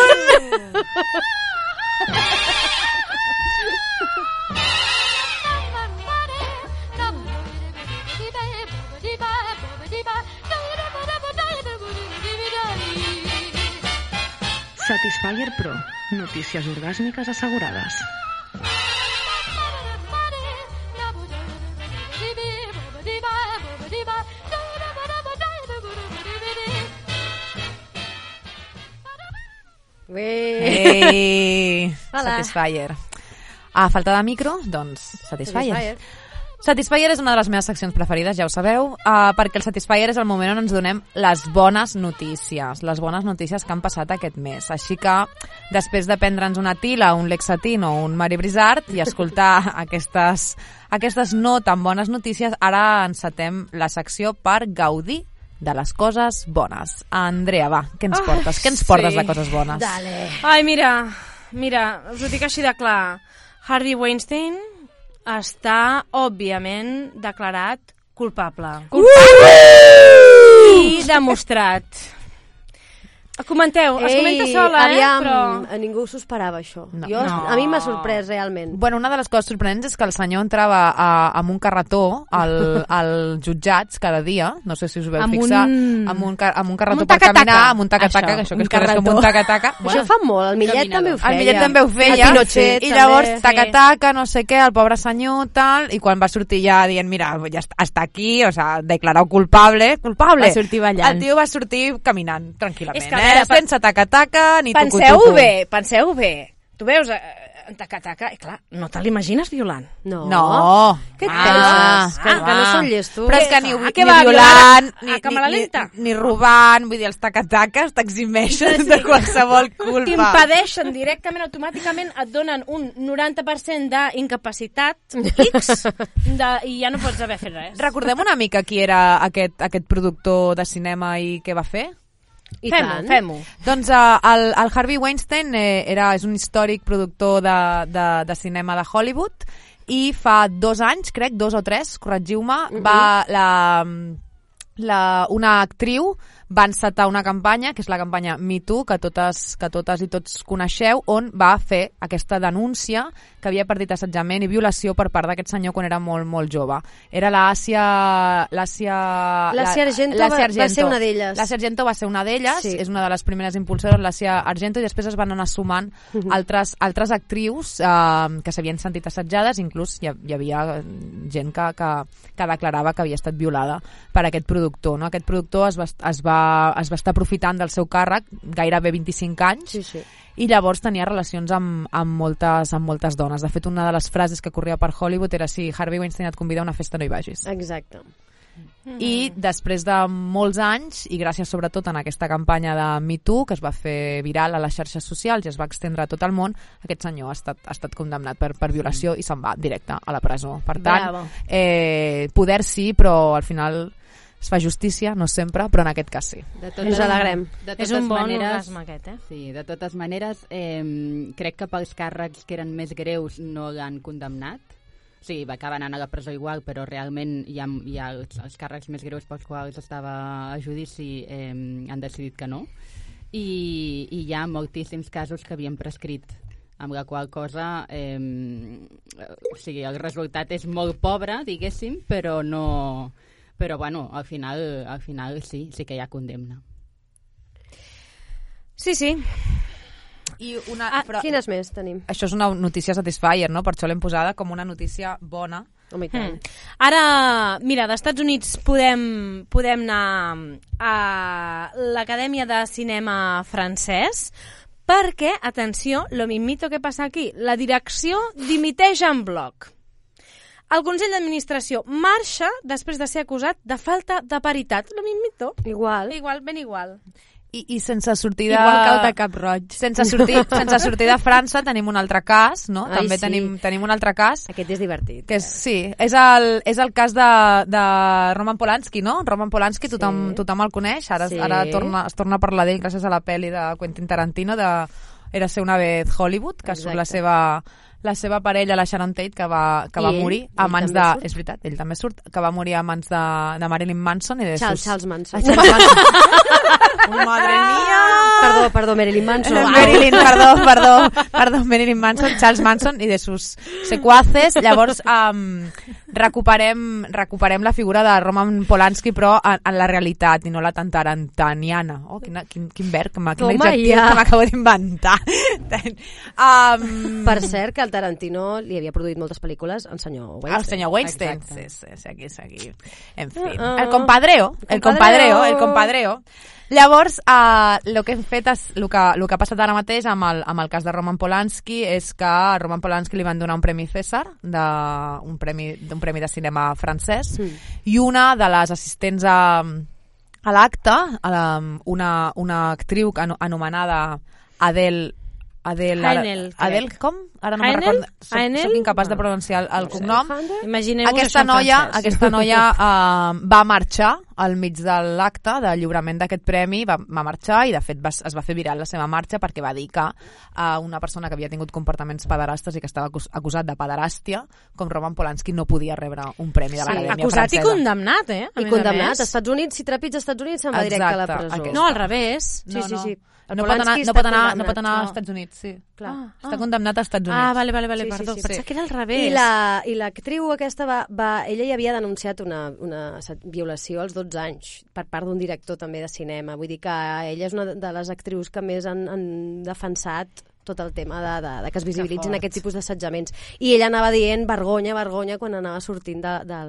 L: Satisfyer Pro. Notícies orgàsmiques assegurades.
G: Bé.
B: Ei!
G: Hola.
B: Satisfyer. A falta de micro, doncs Satisfyer.
G: Satisfyer.
B: Satisfyer és una de les meves seccions preferides, ja ho sabeu, uh, perquè el Satisfyer és el moment on ens donem les bones notícies, les bones notícies que han passat aquest mes. Així que, després de prendre'ns una tila, un Lexatin o un Mari Brizard i escoltar aquestes, aquestes no tan bones notícies, ara encetem la secció per gaudir de les coses bones. Andrea, va, què ens
J: Ai,
B: portes? Què ens portes
J: sí.
B: de coses bones?
G: Dale.
J: Ai, mira, mira, us ho dic així de clar. Harvey Weinstein està, òbviament, declarat culpable.
G: Uh!
J: I demostrat. Comenteu, es comenta sola,
G: aviam,
J: eh? Però...
G: a ningú s'ho esperava, això.
B: No.
G: jo,
J: No.
G: A mi m'ha sorprès, realment.
B: Bueno, una de les coses sorprenents és que el senyor entrava a, amb un carretó al, als jutjats cada dia, no sé si us ho veu
J: Amb
B: fixar,
J: un-
B: amb un, amb un carretó
J: amb un
B: per
J: taca-taca.
B: caminar, amb un taca-taca,
J: Això,
B: que això que es coneix com un taca-taca.
G: Això fa molt, el Millet
F: Caminador.
G: també ho feia.
B: El Millet també ho feia.
G: El Pinochet,
B: I llavors, taca-taca, no sé què, el pobre senyor, tal, i quan va sortir ja dient, mira, ja està, està aquí, o sea, declarat culpable, culpable.
K: Va sortir ballant.
B: El tio va sortir caminant, tranquil·lament,
J: És que, a veure,
B: sense taca-taca ni
J: Penseu
B: tucu-tucu.
J: bé, penseu bé. Tu veus eh, en taca-taca, i clar, no te l'imagines violant.
G: No.
B: No.
G: Què et
B: Ah,
G: penses? Que,
B: ah.
G: que no són llestos?
B: Però és que ni,
J: Ah,
B: ni
J: va,
B: violant, ni,
J: a
B: ni, ni, ni robant, vull dir, els taca-taques t'eximeixen de qualsevol culpa.
J: T'impedeixen directament, automàticament, et donen un 90% d'incapacitat X de, i ja no pots haver fet res.
B: Recordem una mica qui era aquest, aquest productor de cinema i què va fer?
G: I
J: Fem-ho,
G: tant.
J: fem-ho.
B: Doncs uh, el, el Harvey Weinstein eh, era, és un històric productor de, de, de cinema de Hollywood i fa dos anys, crec, dos o tres, corregiu-me, va la, la, una actriu va encetar una campanya, que és la campanya Me Too, que totes, que totes i tots coneixeu, on va fer aquesta denúncia que havia perdit assetjament i violació per part d'aquest senyor quan era molt, molt jove. Era l'Àsia... L'Àsia...
G: L'Àsia Argento va- va ser una d'elles.
B: L'Àsia Argento va ser una d'elles,
G: Sí.
B: és una de les primeres impulsores, l'Àsia Argento, i després es van anar sumant
G: Mhm.
B: altres, altres actrius eh, que s'havien sentit assetjades, inclús hi, hi havia gent que, que, que declarava que havia estat violada per aquest productor. No? Aquest productor es va, es, va, es va estar aprofitant del seu càrrec gairebé 25 anys
G: Sí, sí.
B: i llavors tenia relacions amb, amb, moltes, amb moltes dones. De fet, una de les frases que corria per Hollywood era si Harvey Weinstein et convida a una festa no hi vagis.
G: Exacte.
B: I després de molts anys, i gràcies sobretot en aquesta campanya de Me Too, que es va fer viral a les xarxes socials i es va extendre a tot el món, aquest senyor ha estat, ha estat condemnat per, per violació i se'n va directe a la presó. Per tant,
J: Bravo.
B: eh, poder sí, però al final es fa justícia, no sempre, però en aquest cas sí.
F: De
G: Ens alegrem.
F: De
J: És
F: totes
J: un bon
F: maneres,
J: orgasme aquest, eh?
F: Sí, de totes maneres, eh, crec que pels càrrecs que eren més greus no l'han condemnat. O sigui, va acabar anant a la presó igual, però realment hi ha, hi ha els, els càrrecs més greus pels quals estava a judici eh, han decidit que no. I, I hi ha moltíssims casos que havien prescrit amb la qual cosa eh, o sigui, el resultat és molt pobre, diguéssim, però no... Però, bueno, al final, al final sí, sí que hi ha condemna.
J: Sí, sí.
B: I una,
G: Ah, Quines més tenim?
B: Això és una notícia satisfyer, no? Per això l'hem posada com una notícia bona.
G: Home, i tant.
J: Mm. Ara, mira, d'Estats Units podem, podem anar a l'Acadèmia de Cinema francès perquè, atenció, lo mismito que passa aquí, la direcció dimiteix en bloc. El Consell d'Administració marxa després de ser acusat de falta de paritat. Lo mismito.
G: Igual.
J: Igual, ben igual.
B: I, i sense sortir de...
K: Igual que el de Cap Roig.
B: Sense sortir, sense sortir de França tenim un altre cas, no?
G: Ai,
B: També
G: sí.
B: tenim, tenim un altre cas
G: Aquest és divertit.
B: que és, sí, és el, és el cas de, de Roman Polanski, no? Roman Polanski, tothom,
G: Sí.
B: tothom el coneix, ara,
G: Sí.
B: ara torna, es torna a parlar d'ell gràcies a la pel·li de Quentin Tarantino de Era ser una vez Hollywood, que surt la
G: Exacte.
B: seva, la seva parella, la Sharon Tate, que va, que
G: I
B: va
G: ell?
B: morir a mans de...
G: surt?
B: És veritat, ell també surt, que va morir a mans de, de Marilyn Manson i de
G: Charles,
B: sus...
G: Charles Manson.
B: Ah, Charles Manson. oh, madre mía!
G: Perdó, perdó, Marilyn Manson.
B: No, Marilyn, perdó, perdó, perdó, Marilyn Manson, Charles Manson i de sus secuaces. Llavors, um, recuperem, recuperem la figura de Roman Polanski, però en, en la realitat, i no la tan tarantaniana. Oh, quina, quin, quin verb, que quin adjectiu
G: ja.
B: que m'acabo d'inventar. um,
G: Per cert, que el Tarantino li havia produït moltes pel·lícules al senyor Weinstein.
B: El senyor Weinstein.
G: Exacte.
B: Sí, sí, sí, aquí, sí, aquí. En fi.
G: Ah, ah.
B: El compadreo, el compadreo, el compadreo. Llavors, uh, el que hem fet és, el que, el que ha passat ara mateix amb el, amb el cas de Roman Polanski és que a Roman Polanski li van donar un premi César, de, un, premi, d'un premi de cinema francès,
G: Mm.
B: i una de les assistents a, a l'acte, una, una actriu ano- anomenada Adele Adele, ara-
J: Haenel.
B: Adele, com? Ara no me'n recordo. Soc, soc incapaç de pronunciar el, el
G: No sé.
B: cognom.
J: Imagineu-vos
B: Aquesta noia,
J: francès.
B: aquesta noia uh, va marxar al mig de l'acte de lliurament d'aquest premi, va, va marxar i de fet va, es va fer viral la seva marxa perquè va dir que uh, una persona que havia tingut comportaments pederastes i que estava acus acusat de pederàstia, com Roman Polanski, no podia rebre un premi de
J: Sí,
B: l'Acadèmia
J: acusat i
B: Francesa.
J: condemnat, eh? A
G: I condemnat. Als Estats Units, si trepitja als Estats Units, se'n va directe a la presó.
B: aquest.
J: No, al revés.
G: Sí, sí, sí. El
B: No pot, anar, no, pot anar, no pot anar
G: no.
B: als Estats Units, sí.
G: Clar.
B: Està condemnat als Estats Units.
J: Ah, vale, vale, vale,
G: Sí, sí,
J: perdó.
G: sí.
J: Pensava que era al revés.
G: I la- I l'actriu aquesta va, va... Ella ja havia denunciat una, una violació als 12 anys per part d'un director també de cinema. Vull dir que ella és una de les actrius que més han, han defensat tot el tema de, de, de que es visibilitzin
B: fort.
G: aquest tipus d'assetjaments. I ella anava dient vergonya, vergonya, quan anava sortint de, de,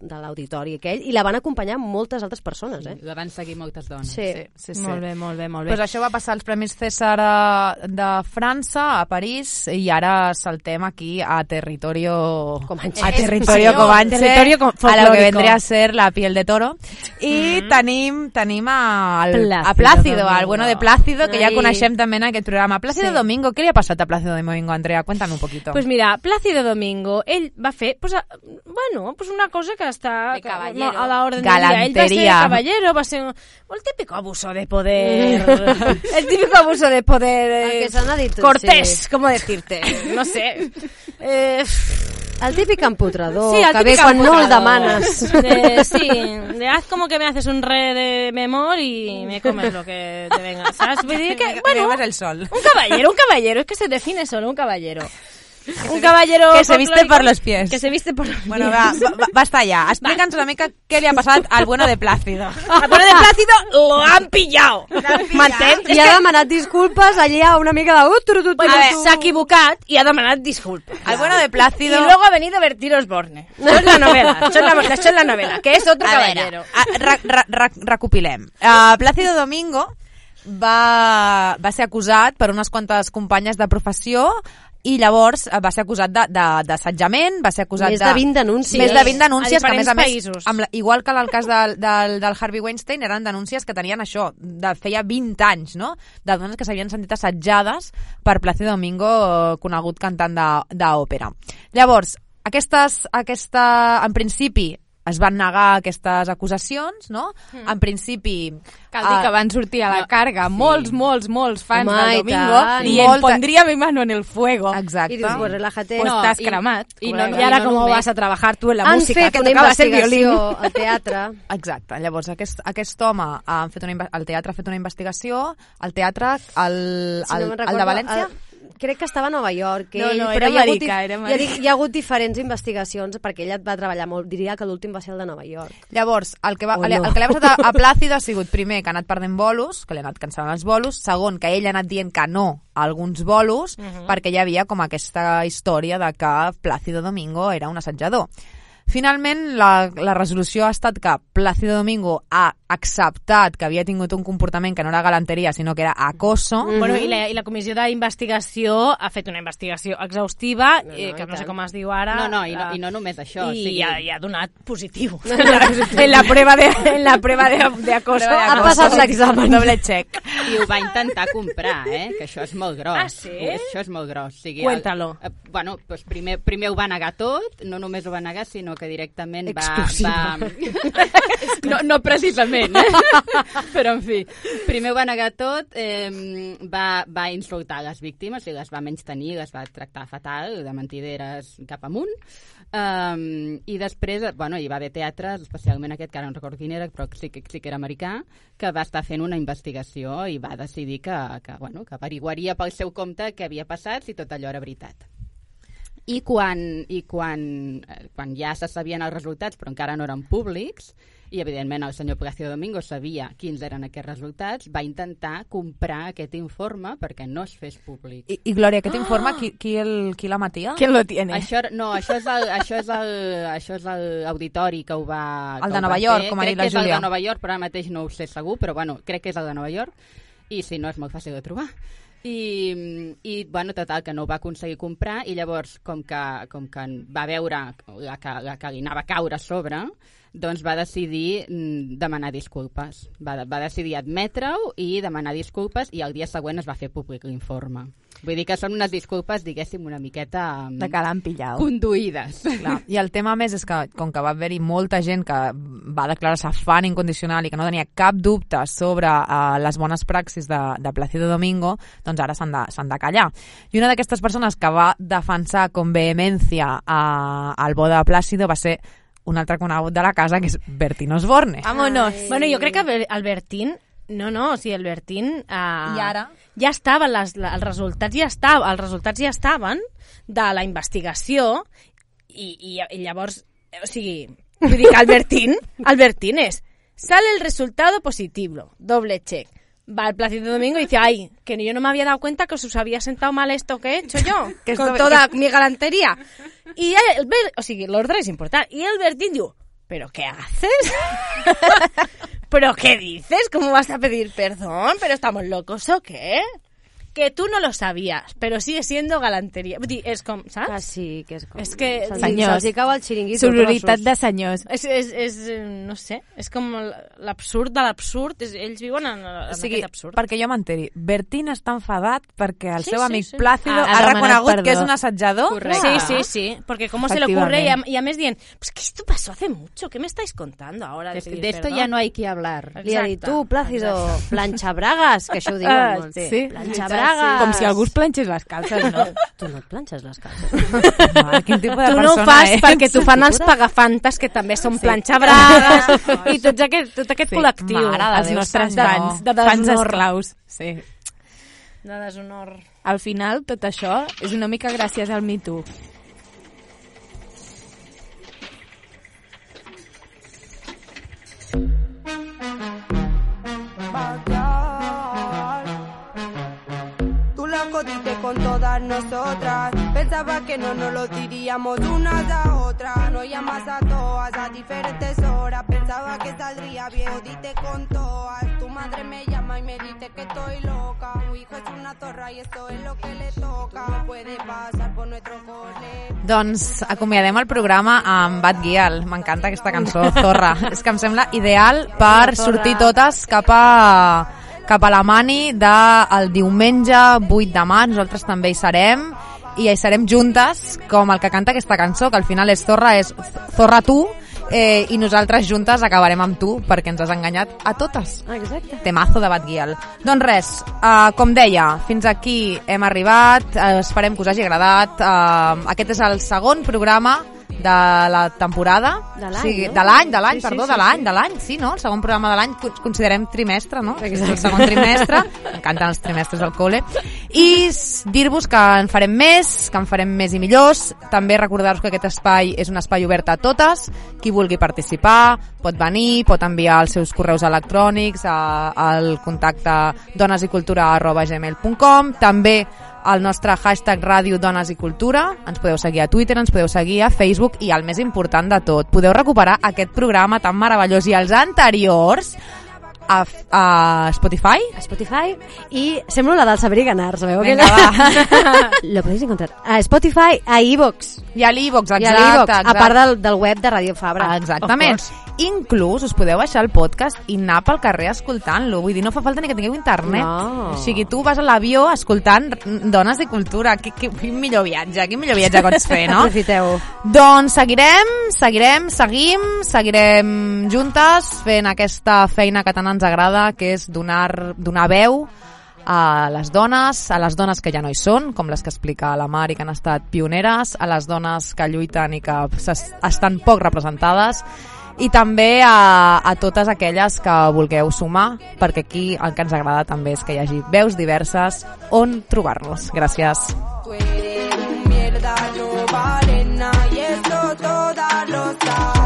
G: de l'auditori aquell, i la van acompanyar moltes altres persones, eh?
F: La van seguir moltes dones.
G: Sí.
B: Sí, sí, sí.
J: Molt bé, molt bé, molt bé.
B: Pues això va passar als Premis César eh, de França, a París, i ara saltem aquí a territorio...
G: Comanche.
B: A territorio
J: Sí,
B: comanche,
J: territorio co-
B: a lo que vendría a ser la piel de toro. I tenim, tenim a, al,
J: Plácido
B: a Plácido, al
J: Domingo.
B: bueno de Plácido, que ja
G: Ai.
B: coneixem també en aquest programa. Plácido
J: Sí.
B: Domingo, què li ha passat a Plácido Domingo, Andrea? Cuéntame un poquito.
J: Pues mira, Plácido Domingo, ell va fer, pues, a- bueno, pues una cosa que està
G: De caballero.
J: a la orden del dia. Ell va ser caballero, va ser un- el típico abuso de poder. el típico abuso de poder. Eh,
G: que dit,
J: Cortés,
G: sí.
J: ¿cómo decirte? No sé. Eh,
G: El típic empotrador,
J: Sí, el
G: que ve quan no el demanes.
J: De- sí, de haz como que me haces un re de memor y me comes lo que te venga, ¿sabes? Vull dir que, bueno,
B: el sol.
J: un caballero, un caballero, es que se define solo un caballero. Un caballero
B: que se viste por los pies.
J: Que se viste por los
B: Bueno,
J: pies.
B: va, va, va, basta ya. Explica'ns una mica què li ha passat al bueno de Plácido.
J: Al bueno de Plácido lo han pillado. M'entens?
G: I ha demanat disculpes allà una mica de... Uh, tu, tu,
J: Bueno, s'ha equivocat i ha demanat disculpes.
B: Al bueno de
J: Y
B: Plácido...
J: luego ha venido Bertiro Osborne. Eso es la novela, eso es la, es la novela, que es otro
B: A veure,
J: caballero.
B: a, ra, ra, recopilem. Uh, Plácido Domingo va, va ser acusat per unes quantes companyes de professió i llavors eh, va ser acusat de- de- d'assetjament, va ser acusat
G: Més
B: de...
G: de 20 denúncies.
B: Més de 20 denúncies,
J: A
B: que a més a més,
J: països.
B: amb la, igual que en el cas del, del, del Harvey Weinstein, eren denúncies que tenien això, de feia 20 anys, no? De dones que s'havien sentit assetjades per Plácido Domingo, conegut cantant de- d'òpera. Llavors, aquestes, aquesta, en principi, es van negar aquestes acusacions, no? En principi...
K: Cal dir
B: eh,
K: que van sortir a la carga molts, molts, molts fans
G: Home,
K: del
G: i
K: Domingo i
B: Molta-
K: en pondria mi mano en el fuego.
B: Exacte.
G: I dius, pues relájate.
K: Pues
F: No,
K: estàs
F: i-
K: cremat.
F: i no-.
J: Y ahora
F: no
J: cómo
F: només-
J: vas a trabajar tú en la
G: Han
J: música,
G: fet
J: que
G: una
J: el
G: investigació al teatre.
B: Exacte. Llavors, aquest, aquest home, ha fet una, el teatre ha fet una investigació, el teatre, el,
G: Si
B: el,
G: no me'n
B: el
G: recordo,
B: de València...
G: el- crec que estava a Nova York.
K: No,
G: ell,
K: no,
G: però
K: era
G: hi ha hagut
K: americà, era
G: hi ha,
K: americà.
G: di- hi ha hagut diferents investigacions perquè ella va treballar molt. Diria que l'últim va ser el de Nova York.
B: Llavors, el que, va,
G: O
B: el,
G: no.
B: el que li ha passat a, a Plàcido ha sigut, primer, que ha anat perdent bolos, que li ha anat cancel·lant els bolos, segon, que ell ha anat dient que no a alguns bolos, perquè hi havia com aquesta història de que Plácido Domingo era un assetjador. Finalment, la, la resolució ha estat que Plácido Domingo ha acceptat que havia tingut un comportament que no era galanteria, sinó que era acoso.
J: Bueno, i la, i la comissió d'investigació ha fet una investigació exhaustiva,
G: No, no,
J: eh, que
G: i
J: no sé
G: tant.
J: com es diu ara.
F: No, no, i no,
J: eh,
F: i no només això. o
J: i
F: sigui,
J: ha, i ha donat positiu. en la prueba de, en la prueba de, de acoso.
G: Ha passat l'examen.
B: Doble check.
F: I ho va intentar comprar, eh? que això és molt gros.
J: Ah, sí?
F: Això és molt gros. O sigui,
J: Cuéntalo.
F: El, eh, bueno, doncs primer, primer ho va negar tot, no només ho va negar, sinó que directament va... Va... no, no precisament, eh? però en fi. Primer ho va negar tot, eh, va, va insultar les víctimes, i les va menystenir, les va tractar fatal, de mentideres cap amunt, um, i després, bueno, hi va haver teatres, especialment aquest, que ara no recordo quin era, però sí que, sí que era americà, que va estar fent una investigació i va decidir que, que, bueno, que averiguaria pel seu compte què havia passat si tot allò era veritat. I quan, i quan, eh, quan ja se sabien els resultats, però encara no eren públics, i evidentment el senyor Plácido Domingo sabia quins eren aquests resultats, va intentar comprar aquest informe perquè no es fes públic.
B: I, i Glòria, aquest informe, qui, qui, el, qui l'emetia?
K: ¿Quién lo tiene?
F: Això, no, això és, el, això, és el, això és el auditori que ho va
B: El de Nova
F: va
B: York,
F: fer.
B: com ha
F: crec
B: dit la
F: que és el
B: Júlia.
F: de Nova York, però ara mateix no ho sé segur, però bueno, crec que és el de Nova York i si no és molt fàcil de trobar. I, i bueno, total, que no ho va aconseguir comprar i llavors, com que, com que va veure que, que li anava a caure a sobre, doncs va decidir mm, demanar disculpes. Va, va decidir admetre-ho i demanar disculpes i el dia següent es va fer públic l'informe. Vull dir que són unes disculpes, diguéssim, una miqueta... mm,
K: De que l'han pillat.
F: Conduïdes.
B: Clar. I el tema més és que, com que va haver-hi molta gent que va declarar-se fan incondicional i que no tenia cap dubte sobre uh, les bones praxis de, de Plácido Domingo, doncs ara s'han de, s'han de callar. I una d'aquestes persones que va defensar con vehemencia uh, el bo de Plácido va ser un altre conegut de la casa, que és Bertín Osborne.
K: Vámonos.
J: Bueno, jo crec que Albert- Albertín... No, no, o sigui, Albertín... Uh,
K: I ara?
J: Ja estaven, les, la- els resultats ja estaven, els resultats ja estaven de la investigació i, i, i llavors, o sigui, Albertín, Albertín és, sale el resultado positivo, doble check. Va al Plácido Domingo y dice, ay, que yo no me había dado cuenta que os había sentado mal esto que he hecho yo,
B: Que
J: con toda mi galantería. Y el, o sea, l'ordre és important. Y el Bertín diu, ¿pero qué haces? ¿Pero qué dices? ¿Cómo vas a pedir perdón? ¿Pero estamos locos o qué? Que tú no lo sabías, pero sigue siendo dir, és com, saps?
G: Que sí, que és com...
J: És que-
K: Senyors.
G: Hi cau el xiringuito.
K: Sororitat de senyors.
J: És, és, és, no sé, és com l'absurd de l'absurd. Ells viuen en, en
B: O sigui,
J: aquest absurd.
B: perquè jo m'enteri, Bertín està enfadat perquè el
J: Sí,
B: seu
J: sí,
B: amic
J: sí.
B: Plácido
K: Ha- ha
B: ha, reconegut
K: perdó.
B: que és un assetjador.
F: Correcte.
J: Sí, sí, sí, porque cómo se le ocurre y a, y a mes dient, pues que esto pasó hace mucho, ¿qué me estáis contando ahora?
F: De, de esto ya no hay que hablar.
G: Li ha dit,
J: Exacte,
G: tu, Plácido,
J: exacte.
G: planxa bragues, que això ho diuen
K: Ah,
G: molt.
K: sí.
G: Planxa bragues.
K: Com si algú es planxés les calces, no?
G: Tu no et planxes les calces.
B: Mare, quin tipus de
J: Tu no ho fas
B: ets?
J: perquè t'ho fan els pagafantes, que també són sí. planxabragues, i tots aquest, tot aquest
B: Sí.
J: col·lectiu.
B: Mare de
K: Els
B: Déu,
K: nostres fans,
J: De
K: fans
J: deshonor.
K: esclaus. Sí.
J: De deshonor.
K: Al final, tot això és una mica gràcies al Me Too.
H: Con todas nosotras. Pensaba que no nos lo diríamos unas a otras. No llamas a todas a diferentes horas. Pensaba que saldría bien, jodiste con todas. Tu madre me llama y me dice que estoy loca. Tu hijo es una zorra y esto es lo que le toca. No puede pasar por nuestro cole.
B: Doncs acomiadem el programa amb Bad Gyal. M'encanta aquesta cançó. És que em sembla ideal per sortir totes cap a cap a la Mani del diumenge 8 de maig. Nosaltres també hi serem i hi serem juntes com el que canta aquesta cançó, que al final és Zorra, és Zorra tu, eh, i nosaltres juntes acabarem amb tu perquè ens has enganyat a totes.
G: Exacte.
B: Temazo de Bad Gyal. Doncs res, uh, com deia, fins aquí hem arribat, uh, esperem que us hagi agradat. Uh, aquest és el segon programa de la temporada.
G: De l'any,
B: o sigui,
G: no?
B: De l'any, de l'any,
G: Sí, sí,
B: perdó,
G: sí,
B: de l'any,
G: sí.
B: de l'any, sí, no? El segon programa de l'any co- considerem trimestre, no? Exacte. El segon trimestre, m'encanten els trimestres del col·le. I dir-vos que en farem més, que en farem més i millors. També recordar-vos que aquest espai és un espai obert a totes. Qui vulgui participar pot venir, pot enviar els seus correus electrònics a- al contacte donesicultura.gmail.com també al nostre hashtag Ràdio Dones i Cultura. Ens podeu seguir a Twitter, ens podeu seguir a Facebook i el més important de tot, podeu recuperar aquest programa tan meravellós i els anteriors a, a Spotify.
G: A Spotify i semblo la del Saber i Ganar, sabeu?
B: Vinga,
G: Aquella? Lo podéis encontrar a Spotify, a iVox.
B: I a l'Evox,
G: I a
B: exacte.
G: l'Evox, a
B: exacte.
G: part del, del web de Radio Fabra.
B: Exactament. Inclús us podeu baixar el podcast i anar pel carrer escoltant-lo. Vull dir, no fa falta ni que tingueu internet.
G: No.
B: O sigui, tu vas a l'avió escoltant Dones de Cultura. Qui, qui, quin millor viatge, quin millor viatge pots fer, no?
G: Aprofiteu.
B: Doncs seguirem, seguirem, seguim, seguirem juntes fent aquesta feina que tant ens agrada, que és donar, donar veu a les dones, a les dones que ja no hi són, com les que explica la Mar i que han estat pioneres, a les dones que lluiten i que estan poc representades, i també a, a totes aquelles que vulgueu sumar, perquè aquí el que ens agrada també és que hi hagi veus diverses on trobar-nos. Gràcies.
H: Mierda, no
A: vale nada y eso todas lo saben.